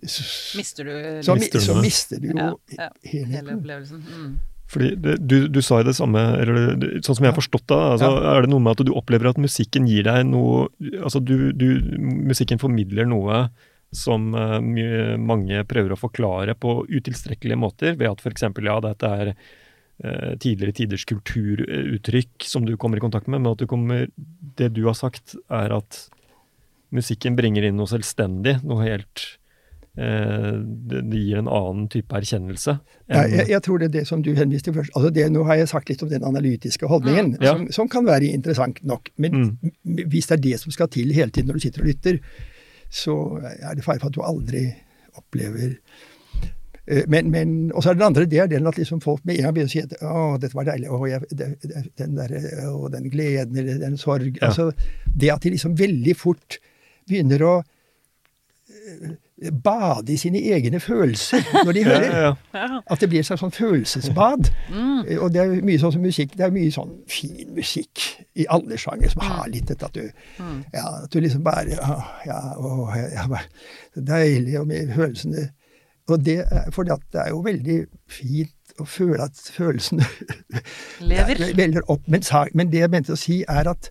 så, Mister du så, Mister du så mister du jo ja, ja, hele opplevelsen? Mm. Fordi det, du, du sa jo det samme, eller det- sånn som jeg har forstått det, altså, er det noe med at du opplever at musikken gir deg noe Altså du, du Musikken formidler noe som uh, mye, mange prøver å forklare på utilstrekkelige måter, ved at f.eks. ja, dette er uh, tidligere tiders kulturuttrykk som du kommer i kontakt med, men at du kommer Det du har sagt, er at musikken bringer inn noe selvstendig, noe helt det, det gir en annen type erkjennelse. Ja, jeg, jeg tror det er det som du henviste først. Altså det, nå har jeg sagt litt om den analytiske holdningen, Ja. som, som kan være interessant nok. Men mm. hvis det er det som skal til hele tiden når du sitter og lytter, så er det fare for at du aldri opplever Eh, men, men, og så er det den andre, det er den at liksom folk med en gang begynner å si at å, dette var deilig, å, jeg, det, det, den der, å, den gleden eller den sorg. Ja. Altså, det at de liksom veldig fort begynner å eh, bade i sine egne følelser når de hører. ja, ja. Ja. At det blir et slags sånn følelsesbad. Mm. Eh, Og det er mye sånn som musikk. Det er mye sånn fin musikk i alle sjangere som Mm. har litt dette at du Ja, at du liksom bare Ja, å, ja, så deilig, og med følelsene Og det er, for det er jo veldig fint å føle at følelsene Lever. veller opp. Men, men det jeg mente å si, er at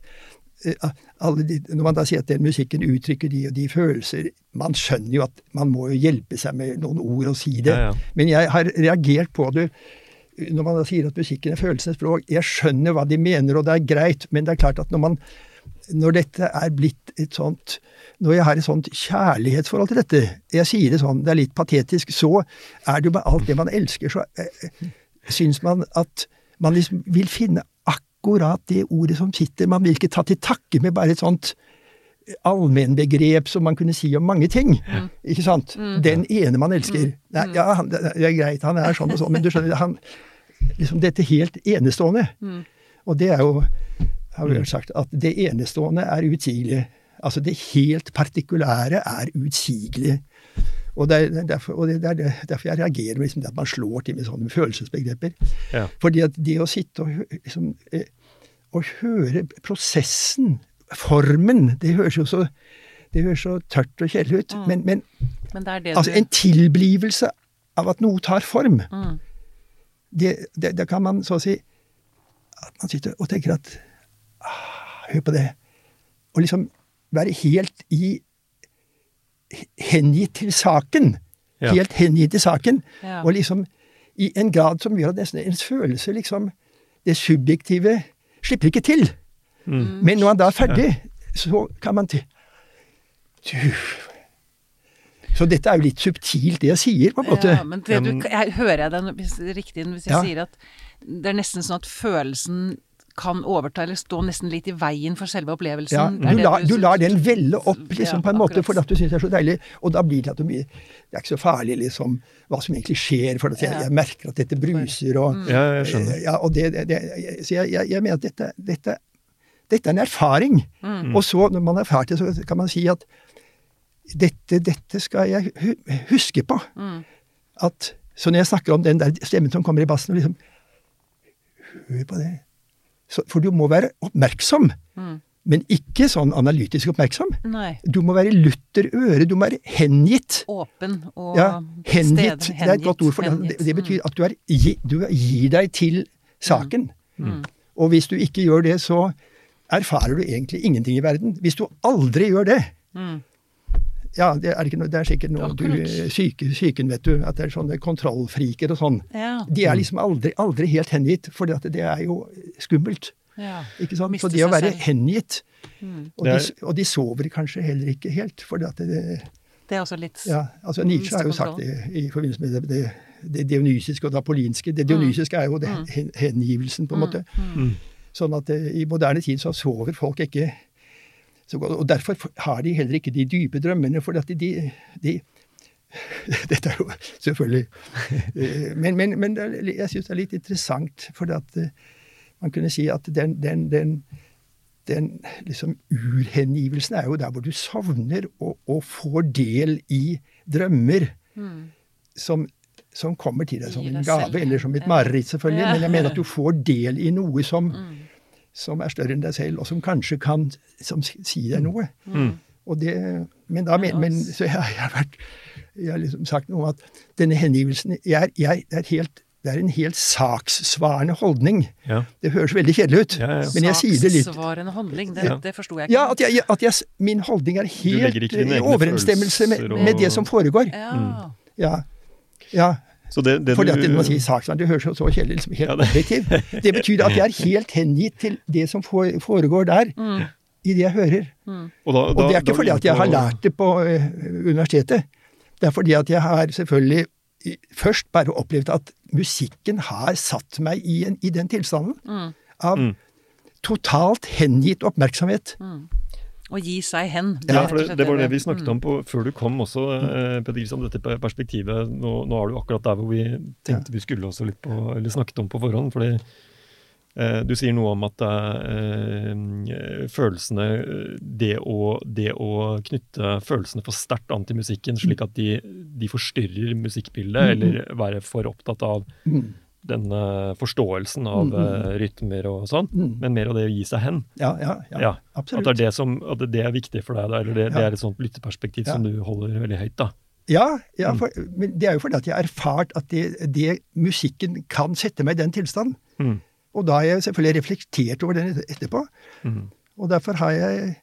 de, når man da sier at den musikken uttrykker de og de følelser Man skjønner jo at man må jo hjelpe seg med noen ord og si det. Ja, ja. Men jeg har reagert på det når man da sier at musikken er følelsenes språk. Jeg skjønner hva de mener, og det er greit, men det er klart at når man når dette er blitt et sånt Når jeg har et sånt kjærlighetsforhold til dette Jeg sier det sånn, det er litt patetisk. Så er det jo med alt det man elsker, så eh, syns man at man liksom vil finne akkurat det ordet som sitter. Man vil ikke ta til takke med bare et sånt allmennbegrep som man kunne si om mange ting. Ikke sant? Den ene man elsker. Nei, ja, han, det er greit, han er sånn og sånn, men du skjønner, han liksom Dette helt enestående. Og det er jo har vi sagt at det enestående er utsigelig. Altså det helt partikulære er utsigelig. Og det er derfor, og det er derfor jeg reagerer med liksom det at man slår til med sånne følelsesbegreper. Ja. Fordi at det å sitte og, liksom, eh, og høre prosessen, formen, det høres jo så, det høres så tørt og kjedelig ut. Men, men Men det er det altså du en tilblivelse av at noe tar form, Mm. det, det, det kan man så å si At man sitter og tenker at ah, Hør på det. Og liksom være helt i Hengitt til saken. Ja. Helt hengitt til saken. Ja. Og liksom i en grad som gjør at nesten ens følelse liksom Det subjektive slipper ikke til. Mm. Men når han da er ferdig, så kan man til Du Så dette er jo litt subtilt, det jeg sier, på en måte. Ja, men det du, jeg, hører jeg deg riktig hvis jeg Ja. sier at det er nesten sånn at følelsen kan overta eller stå nesten litt i veien for selve opplevelsen? Ja, du, lar, du lar den velle opp Ja, liksom, på en måte for fordi at du syns det er så deilig. Og da blir det at du Det er ikke så farlig liksom hva som egentlig skjer, for at jeg, jeg merker at dette bruser og Ja, jeg skjønner. Ja, og det, det, det, så jeg, jeg, jeg mener at dette, dette, dette er en erfaring. Mm. Og så, når man har er det, så kan man si at dette, dette skal jeg huske på. Mm. At, så når jeg snakker om den der stemmen som kommer i bassen, og liksom Hør på det. For du må være oppmerksom. Mm. Men ikke sånn analytisk oppmerksom. Nei. Du må være lutter øre, du må være hengitt. Åpen og Ja, hengitt. sted- Det er et godt ord for det. Det, det betyr at du, er, du gir deg til saken. Mm. Og hvis du ikke gjør det, så erfarer du egentlig ingenting i verden. Hvis du aldri gjør det Mm. Ja, det er, ikke noe, det er sikkert noe du syke, Syken, vet du. At det er sånne kontrollfriker og sånn. Ja. De er liksom aldri, aldri helt hengitt, for det er jo skummelt. ja. Ikke sant? Miste Så det å være selv. hengitt Mm. og, de, og de sover kanskje heller ikke helt. For det, det, Det er også litt ja, altså Nietzsche har jo sagt det i forbindelse med det, det, det dionysiske og det apolinske. Det dionysiske er jo det, hen- hengivelsen, på en måte. Mm. Sånn at eh, i moderne tid så sover folk ikke så. Og derfor har de heller ikke de dype drømmene, for at de, de, de Dette er jo selvfølgelig eh, Men, men, men jeg syns det er litt interessant, for at eh, man kunne si at den, den, den, den liksom urhengivelsen er jo der hvor du sovner og, og får del i drømmer Mm. som, som kommer til deg som en gave, selv. eller som et mareritt, selvfølgelig. Ja. Men jeg mener at du får del i noe som, Mm. Som er større enn deg selv, og som kanskje kan som si deg noe. Mm. Og det, men da, men, men, så jeg, jeg har vært, jeg har liksom sagt noe om at denne hengivelsen jeg, jeg, det, er helt, det er en helt sakssvarende holdning. Ja. Det høres veldig kjedelig ut, Ja, ja. men jeg sier det litt Saksvarende holdning, det, Ja. det forsto jeg ikke. Ja, at, jeg, at jeg, min holdning er helt i overensstemmelse med, med det som foregår. Ja. Ja, ja. Så det, det Fordi du at det, man sier saksmann, det høres så kjedelig liksom helt Ja, det- objektiv. Det betyr at jeg er helt hengitt til det som foregår der, i det jeg hører. Og, da, Og det er ikke fordi at jeg har lært det på uh, universitetet. Det er fordi at jeg har selvfølgelig i- først bare opplevd at musikken har satt meg i, en, i den tilstanden av Mm. totalt hengitt oppmerksomhet. Å gi seg hen. Ja, for det, det var det vi Mm. snakket om på, før du kom også, eh, Petter Kristian, dette perspektivet. Nå, nå er du akkurat der hvor vi tenkte vi skulle også litt på, eller snakket om på forhånd. fordi eh, du sier noe om at er eh, følelsene eh, det å, det å knytte følelsene for sterkt an til musikken, slik at de, de forstyrrer musikkbildet, eller være for opptatt av Mm. Denne forståelsen av eh, rytmer og sånn, Mm. men mer av det å gi seg hen. Ja, ja, ja, Ja, At absolutt. det er det som at det er viktig for deg, da, eller det, det er et sånt lytteperspektiv som du holder veldig høyt. da. Ja, ja for, men det er jo fordi at jeg har erfart at det, det musikken kan sette meg i den tilstanden. Mm. Og da har jeg selvfølgelig reflektert over den etterpå. Mm. Og derfor har jeg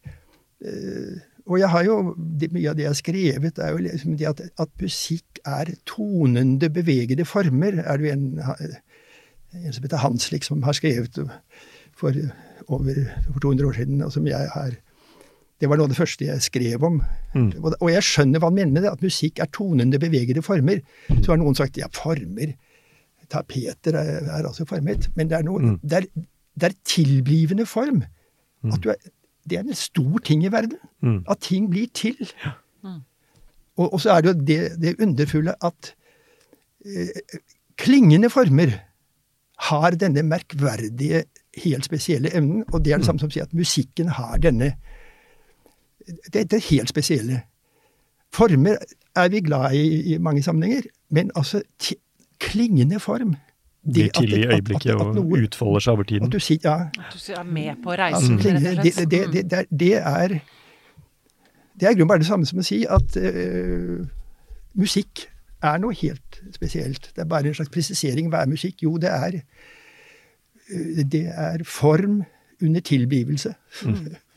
eh, Og jeg har jo det, Mye av det jeg har skrevet, er jo liksom det at, at musikk er tonende, bevegede former. Er det en, en som heter Hanslik, som har skrevet for over for 200 år siden, og som jeg har Det var noe av det første jeg skrev om. Mm. Og, og jeg skjønner hva han mener med det, at musikk er tonende, bevegede former. Så har noen sagt ja, former Tapeter er, er altså formet. Men det er, noe, Mm. det er, det er tilblivende form. At du er, det er en stor ting i verden. Mm. At ting blir til. Og, og så er det jo det, det underfulle at eh, klingende former har denne merkverdige, helt spesielle evnen. Og det er det samme som å si at musikken har denne Det, det er helt spesielle. Former er vi glad i i mange sammenhenger, men altså klingende form Blir det at til i øyeblikket at- at- at og utfolder seg over At tiden. du sier ja, At du er med på reisen, rett klingende, og det, slett. det, det, det, er, det er Det er i grunnen bare det samme som å si at uh, musikk er noe helt spesielt. Det er bare en slags presisering. Hva er musikk? Jo, det er uh, Det er form under tilblivelse.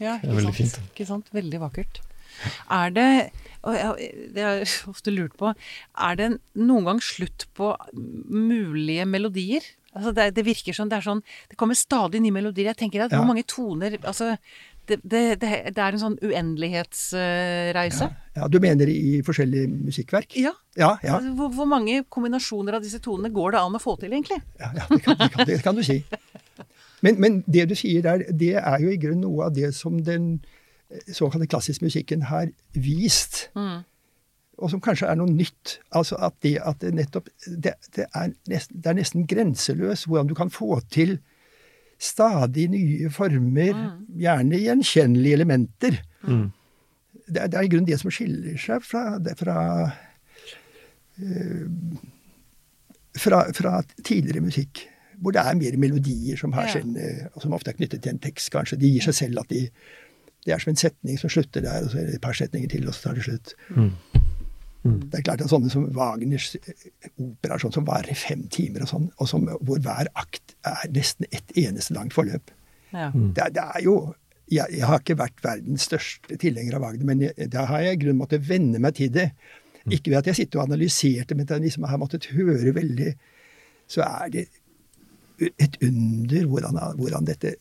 Ja, Det er sant? Ikke sant? Veldig vakkert. Er det og jeg- Det har jeg ofte lurt på. Er det noen gang slutt på mulige melodier? Altså det, det virker som det er sånn Det kommer stadig nye melodier. Jeg tenker at Ja. hvor mange toner Altså det, det, det, er en sånn uendelighetsreise. Ja, Du mener i forskjellige musikkverk? Ja. Ja, ja, Altså, Hvor, hvor mange kombinasjoner av disse tonene går det an å få til, egentlig? ja, ja det, kan, kan, kan du si. Men, men det du sier der, det er jo i grunnen noe av det som den såkalte klassisk musikken har vist. Mm. og som kanskje er noe nytt. Altså at det at det nettopp Det, det, er, nesten, det er nesten grenseløst hvordan du kan få til stadig nye former, gjerne gjenkjennelige elementer. Mm. Det, er- det er i grunnen det som skiller seg fra, det, fra, eh, fra, fra tidligere musikk. Hvor det er mer melodier som, har Ja. sin, som ofte er knyttet til en tekst, kanskje. De gir seg selv at de Det er som en setning som slutter der, og så er det et par setninger til, og så tar det slutt. Mm. Det er klart at sånne som Wagners eh, operaer sånn som varer i fem timer, og sånn, og som, hvor hver akt er nesten ett eneste langt forløp. Ja. Det, er- det er jo jeg, jeg har ikke vært verdens største tilhenger av Wagner, men jeg, da har jeg i grunnen måttet venne meg til det. Ikke ved at jeg sitter og analyserer det, men at jeg liksom har måttet høre veldig Så er det et under hvordan, hvordan dette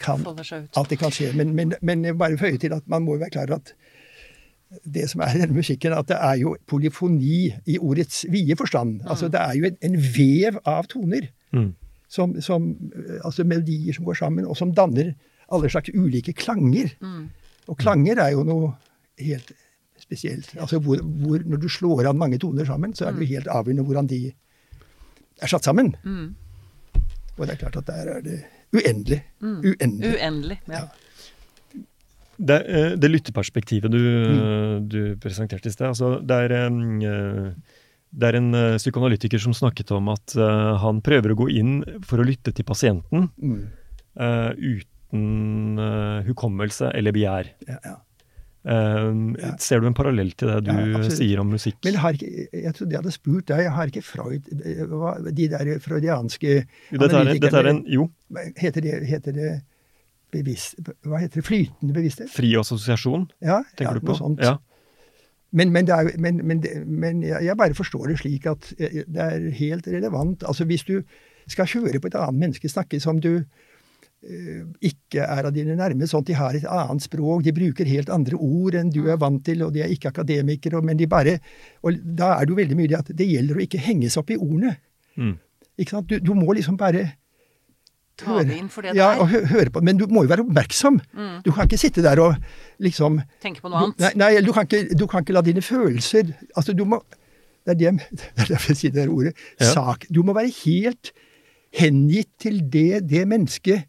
kan det kan skje. Men, men, men jeg bare føyer til at man må jo være klar over at det som er i denne musikken, at det er jo polyfoni i ordets vide forstand. Altså det er jo en, en vev av toner. Mm. Som, som, altså melodier som går sammen, og som danner alle slags ulike klanger. Mm. Og klanger er jo noe helt spesielt. Altså hvor, hvor Når du slår an mange toner sammen, så er det jo helt avgjørende hvordan de er satt sammen. Mm. Og det er klart at der er det uendelig. Uendelig. Uendelig. Ja. Det, eh, det lytteperspektivet du, Mm. du presenterte i sted, altså det er, eh, det er en eh, psykoanalytiker som snakket om at han prøver å gå inn for å lytte til pasienten Mm. uten hukommelse eller begjær. Ja, ja. Eh, Ja. Ser du en parallell til det du Ja, sier om musikk? Men har ikke, jeg trodde jeg hadde spurt deg, Jeg har ikke Freud eh, hva- De der freudianske Jo, dette, er, dette er en jo, Heter det, heter det bevisst Hva heter det? Flytende bevissthet? fri assosiasjon, Ja, tenker ja, du på? noe sånt. Ja. Men, men, det er, men, men, jeg bare forstår det slik at eh, det er helt relevant. Altså Hvis du skal høre på et annet menneske snakke som du ikke er av dine nærme, sånn at de har et annet språk, de bruker helt andre ord enn du er vant til, og de er ikke akademikere, men de bare Og da er det jo veldig mye det at det gjelder å ikke henge seg opp i ordene. Mm. Ikke sant? Du, du må liksom bare Ta det inn for det det ja, er. og hø høre på. Men du må jo være oppmerksom. Mm. Du kan ikke sitte der og liksom Tenke på noe annet. du, nei, nei du, kan ikke, du kan ikke la dine følelser Altså, du må Det er, det, det er derfor jeg sier det der ordet. Ja. Sak. Du må være helt hengitt til det det mennesket.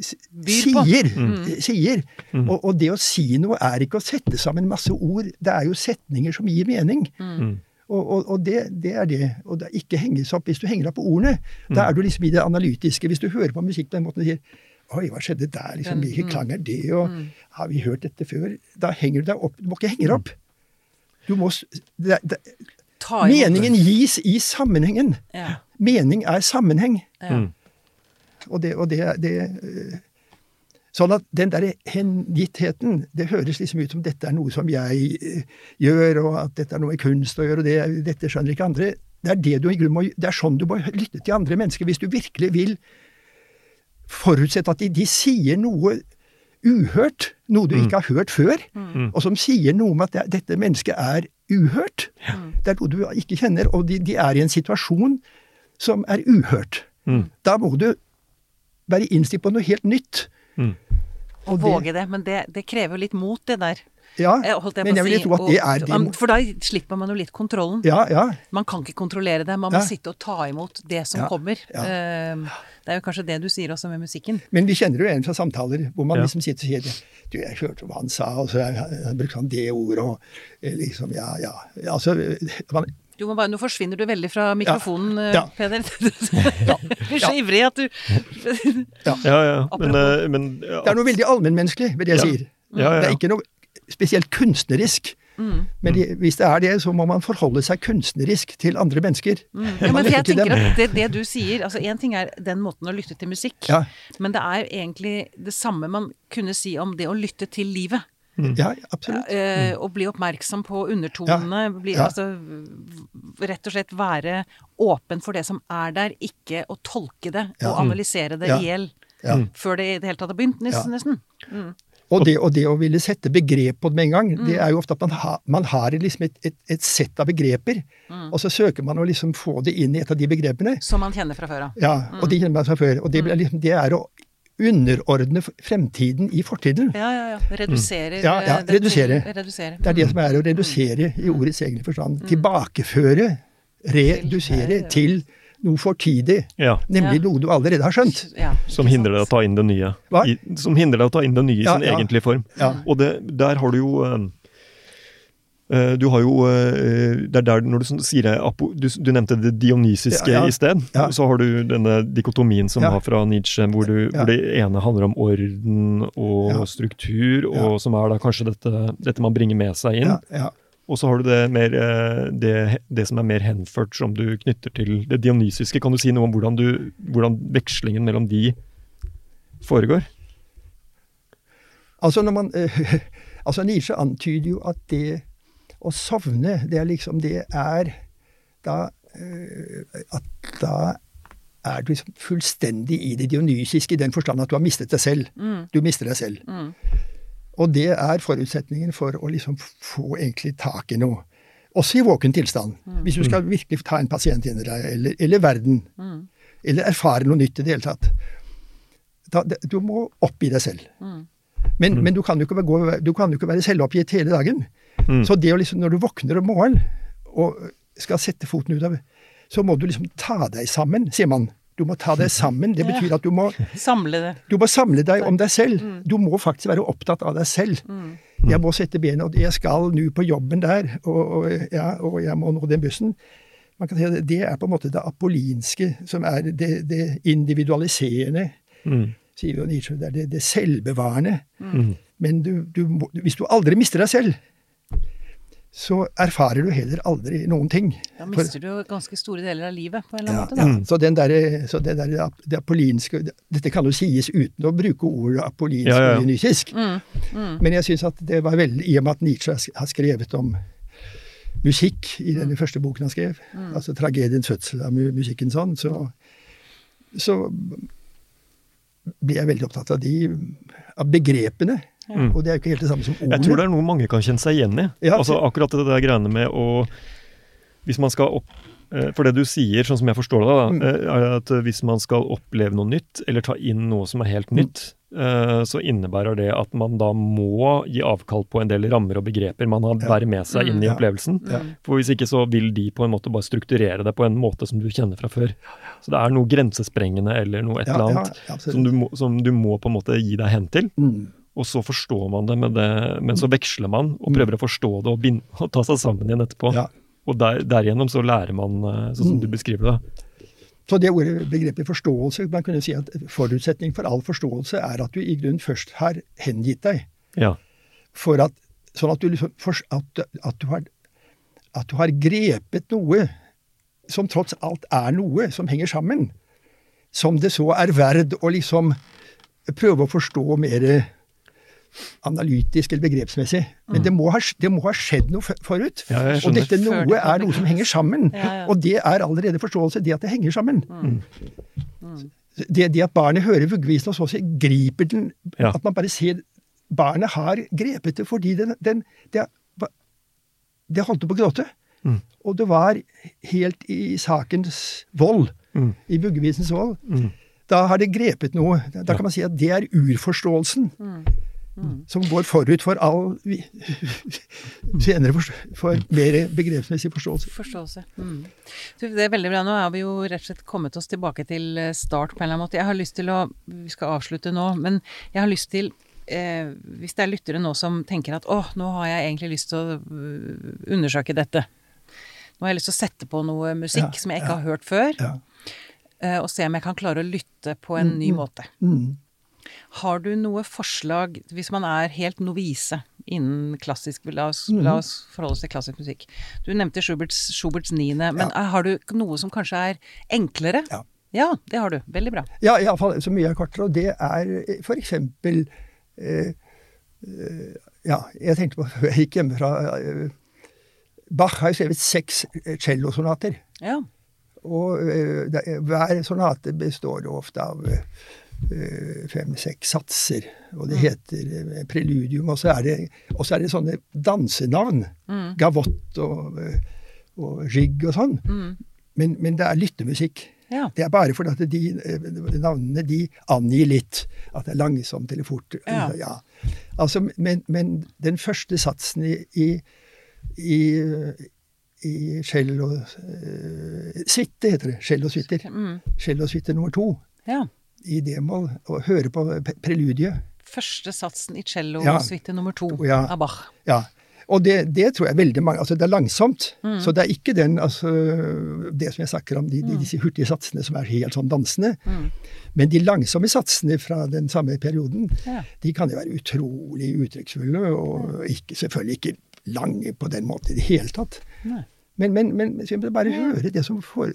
Sier. Mm. sier. Mm. Og, og det å si noe er ikke å sette sammen masse ord. Det er jo setninger som gir mening. Mm. Og, og, og det, det er det. Og det er ikke henges opp hvis du henger opp på ordene. Mm. Da er du liksom i det analytiske. Hvis du hører på musikk på den måten og sier Oi, hva skjedde der? Liksom, Hvilken mm. klang er det? Og Mm. har vi hørt dette før? Da henger du deg opp. Du må ikke henge deg opp. Du må det, det, Meningen gis i sammenhengen. Ja. Mening er sammenheng. Ja. Mm. Og det, og det, det Sånn at den derre hengittheten, det høres liksom ut som dette er noe som jeg øh, gjør, og at dette er noe med kunst å gjøre, og det, dette skjønner ikke andre. Det er, det, du, i må, det er sånn du må lytte til andre mennesker hvis du virkelig vil forutsette at de, de sier noe uhørt, noe du ikke har hørt før, og som sier noe om at det, dette mennesket er uhørt. Det er noe du ikke kjenner, og de, de er i en situasjon som er uhørt. Mm. Da må du være innstilt på noe helt nytt. Mm. Og våge det. Men det, det krever jo litt mot, det der. Ja, Eh, holdt jeg men jeg vil si, tro at og- det er din... For da slipper man jo litt kontrollen. Ja, ja. Man kan ikke kontrollere det, man må Ja. sitte og ta imot det som Ja, kommer. ja. Eh, Det er jo kanskje det du sier også med musikken. Men vi kjenner jo en fra samtaler hvor man Ja. liksom sitter og sier Du, jeg hørte hva han sa, og så brukte han det ordet, og eh, liksom Ja, ja. Altså, man, Du må bare, nå forsvinner du veldig fra mikrofonen, ja. Ja. Peder. Du blir så ivrig at du Ja, ja. Men, Apropos- eh, men ja, det er noe veldig allmennmenneskelig ved det jeg Ja. sier. Ja, ja, ja. Det er ikke noe spesielt kunstnerisk. Mm. Men de, hvis det er det, så må man forholde seg kunstnerisk til andre mennesker. Mm. Ja, men jeg tenker dem. at det, det du sier altså Én ting er den måten å lytte til musikk, Ja. men det er egentlig det samme man kunne si om det å lytte til livet. Ja, absolutt. Eh, og bli oppmerksom på undertonene. Bli, Ja. Altså rett og slett være åpen for det som er der, ikke å tolke det Ja. og analysere det Ja. i hjel. Ja. Før det i det hele tatt har begynt, nesten. Ja. nesten. Og det, og det å ville sette begrep på det med en gang, Mm. det er jo ofte at man, ha, man har liksom et, et, et sett av begreper, Mm. og så søker man å liksom få det inn i et av de begrepene. Som man kjenner fra før av. Ja, og det kjenner man fra før. Og det, Mm. blir liksom, det er å underordne fremtiden i fortiden. Ja, ja, ja. Reduserer Ja, ja, eh, det redusere. redusere. Det er det som er å redusere i ordets egen forstand. Tilbakeføre, redusere til noe fortidig. ja. Nemlig Ja. noe du allerede har skjønt. Ja, Som hindrer deg å ta inn det nye. Hva? I, som hindrer deg å ta inn det nye i Ja, sin ja. egentlige form. Ja. Og det, der har du jo eh, eh, Du har jo eh, Det er der når du sier det, du, du nevnte det dionysiske Ja, ja. i sted. Ja. Så har du denne dikotomien som var fra Nietzsche, hvor, du, hvor det ene handler om orden og struktur, og som er da kanskje dette, dette man bringer med seg inn. Og så har du det, mer, eh, det, det som er mer henført, som du knytter til det dionysiske. Kan du si noe om hvordan, du, hvordan vekslingen mellom de foregår? Altså, når man, eh, altså Nietzsche antyder jo at det å sovne, det er liksom Det er da eh, At da er du liksom fullstendig i det dionysiske i den forstand at du har mistet deg selv. Du mister deg selv. Mm. Og det er forutsetningen for å liksom få egentlig tak i noe. Også i våken tilstand. Hvis du skal virkelig ta en pasient inn i deg, eller, eller verden. Eller erfare noe nytt i det hele tatt. Da, du må oppgi deg selv. Men, men du, kan jo ikke, gå, du kan jo ikke være selvoppgitt hele dagen. Mm. Så det å liksom, når du våkner om morgenen og skal sette foten ut av Så må du liksom ta deg sammen, sier man. Du må ta deg sammen. Det betyr at du må, Samle det. du må samle deg om deg selv. Du må faktisk være opptatt av deg selv. Jeg må sette benet, og jeg skal nå på jobben der, og, og, ja, og jeg må nå den bussen. Man kan si at Det er på en måte det apolinske, som er det, det individualiserende, Mm. sier jo Nietzsche. Det er det, det selvbevarende. Mm. Men du, du, må- hvis du aldri mister deg selv, så erfarer du heller aldri noen ting. Da For- mister du ganske store deler av livet, på en eller annen ja, måte. Da. Så, den der, så det der det apollinske Dette kan jo sies uten å bruke ordet apolinsk Ja, ja, ja. og dionysisk. Mm, mm, Men jeg syns at det var veldig I og med at Nietzsche har skrevet om musikk i denne første boken han skrev, altså tragediens fødsel av musikken sånn, så, så blir jeg veldig opptatt av de av begrepene. Mm. Og det er jo ikke helt det samme som ordet. Jeg tror det er noe mange kan kjenne seg igjen i. Ja, altså Akkurat det der greiene med å Hvis man skal opp eh, For det du sier, sånn som jeg forstår det, da, Mm. eh, er at hvis man skal oppleve noe nytt, eller ta inn noe som er helt nytt, eh, så innebærer det at man da må gi avkall på en del rammer og begreper man har bærer med seg inn i opplevelsen. For hvis ikke så vil de på en måte bare strukturere det på en måte som du kjenner fra før. Så det er noe grensesprengende eller noe et eller annet som, du må, som du må på en måte gi deg hen til. Mm. Og så forstår man det, med det men så veksler man og prøver å forstå det og, bind, og ta seg sammen igjen etterpå. Ja. Og der, derigjennom så lærer man, eh, sånn som du beskriver det. Så det ordet, begrepet forståelse, man kunne si at forutsetning for all forståelse er at du i grunnen først har hengitt deg. Ja. For at, sånn at du liksom, for, at, at du har at du har grepet noe som trots alt er noe som henger sammen, som det så er verd å liksom prøve å forstå mer analytisk eller begrepsmessig. Men det må ha, det må ha skjedd noe forut. Ja, og dette noe det er noe som henger sammen. Ja, ja. Og det er allerede forståelse, det at det henger sammen. Det, det at barnet hører vuggevisen, og så si- griper den Ja. At man bare ser Barnet har grepet det fordi den, den det, det holdt på å gråte. Mm. Og det var helt i sakens vold, Mm. i vuggevisens vold. Mm. Da har det grepet noe. Da Ja. kan man si at det er urforståelsen Mm. som går forut for all senere forst- for mer begrepsmessig forståelse. Forståelse. Mm. Det er veldig bra. Nå er vi jo rett og slett kommet oss tilbake til eh, start på en eller annen måte. Jeg har lyst til å Vi skal avslutte nå, men jeg har lyst til eh, Hvis det er lyttere nå som tenker at åh, nå har jeg egentlig lyst til å øh, undersøke dette. Nå har jeg lyst til å sette på noe musikk Ja, som jeg ikke ja. har hørt før, Ja. eh, og se om jeg kan klare å lytte på en ny måte. Mm. Har du noe forslag, hvis man er helt novise innen klassisk La oss, Mhm. la oss forholde oss til klassisk musikk. Du nevnte Schuberts, Schuberts niende, men ja. har du noe som kanskje er enklere? Ja. Ja, det har du. Veldig bra. Ja, iallfall så mye er kortere. Og det er for eksempel eh, eh, Ja, jeg tenkte på før jeg gikk hjemmefra eh, Bach har jo skrevet seks eh, cellosonater. Ja. Og eh, er- hver sonate består jo ofte av eh, fem-seks satser. Og det heter eh, preludium. Og så er det, og så er det sånne dansenavn. Gavott og, eh, og jig og sånn. Men, men det er lyttemusikk. Ja. Det er bare fordi at de eh, navnene de angir litt. At det er langsomt eller fort. Ja. Altså, men, men den første satsen i, i, i, i cello uh, Suite heter det. Cellosuiter. Mm. Cellosuite nummer to ja. I d-moll. Og høre på preludiet. Første satsen i cello, Ja. nummer to Ja. av Bach. Ja. Og det, det tror jeg veldig mange Altså, det er langsomt. Mm. Så det er ikke den altså, Det som jeg snakker om, de, de, disse hurtige satsene som er helt sånn dansende. Mm. Men de langsomme satsene fra den samme perioden, Ja. de kan jo være utrolig uttrykksfulle, og ikke, selvfølgelig ikke lange på den måten i det hele tatt. Nei. Men, men, men simpelthen bare høre det som får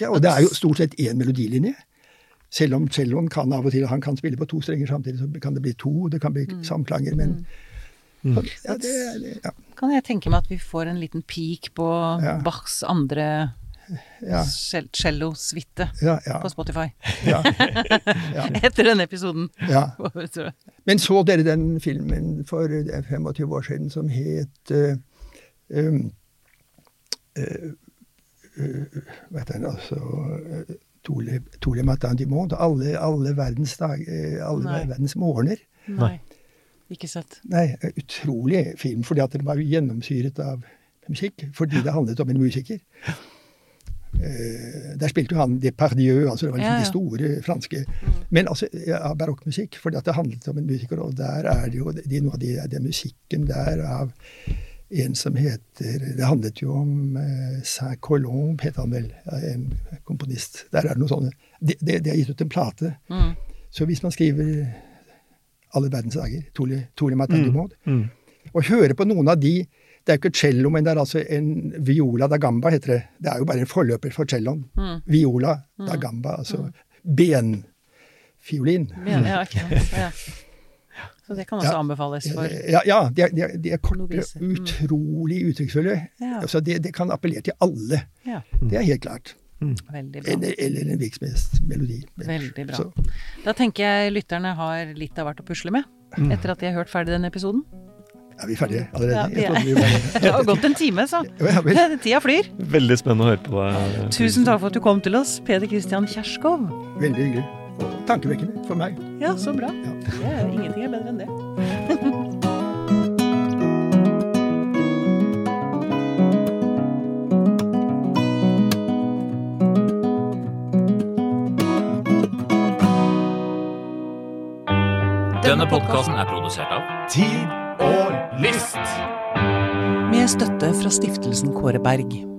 ja, Og det er jo stort sett én melodilinje. Selv om celloen kan av og til han kan spille på to strenger samtidig, så kan det bli to, det kan bli Mm. samklanger, men så, ja, det, det, ja, Kan jeg tenke meg at vi får en liten peak på Ja. Bachs andre ja, cellosuite ja, ja, på Spotify? ja, Etter denne episoden. ja. Men så dere den filmen for eh, 25 år siden som het uh, um, uh, uh, Vet heter den altså Tole, Tole Matin du Monde. Alle, alle verdens dag, eh, alle verdens morgener. Nei. Ikke sett. Nei, utrolig film, fordi at den var gjennomsyret av musikk. Fordi det handlet om en musiker. Eh, der spilte jo han Depardieu, altså det var liksom Ja, ja. de store franske Men altså ja, barokkmusikk, fordi at det handlet om en musiker, og der er det jo de, noe av de, er musikken der av en som heter Det handlet jo om eh, Saint-Colombe, het han vel, en komponist. Der er det noe sånne De, de, de har gitt ut en plate. Mm. Så hvis man skriver Alle verdens dager, Tole, Tole mm. Mm. og høre på noen av de Det er jo ikke cello, men det er altså en viola da gamba, heter det. Det er jo bare en forløper for celloen. Mm. Viola da gamba, altså benfiolin. Ben, ja, ikke sant. Ja. Så det kan også Ja. anbefales for Ja, ja de, er, de, er, de er korte, Mm. utrolig uttrykksfulle. Ja. Altså det, det kan appellere til alle. Ja, Det er helt klart. veldig bra. Eller, eller en virksomhetsmelodi. Veldig bra. Så, Da tenker jeg lytterne har litt av hvert å pusle med, etter at de har hørt ferdig den episoden. er vi ferdige allerede? Ja, vi er- Det har gått en time, så. Ja. Tida flyr. Veldig spennende å høre på deg. Tusen takk for at du kom til oss, Peder Christian Kjerskov. Veldig hyggelig. Og tankevekkende for meg. Ja, så bra. Det er, ingenting er bedre enn det. Denne podkasten er produsert av Tid og lyst. Med støtte fra stiftelsen Kåre Berg.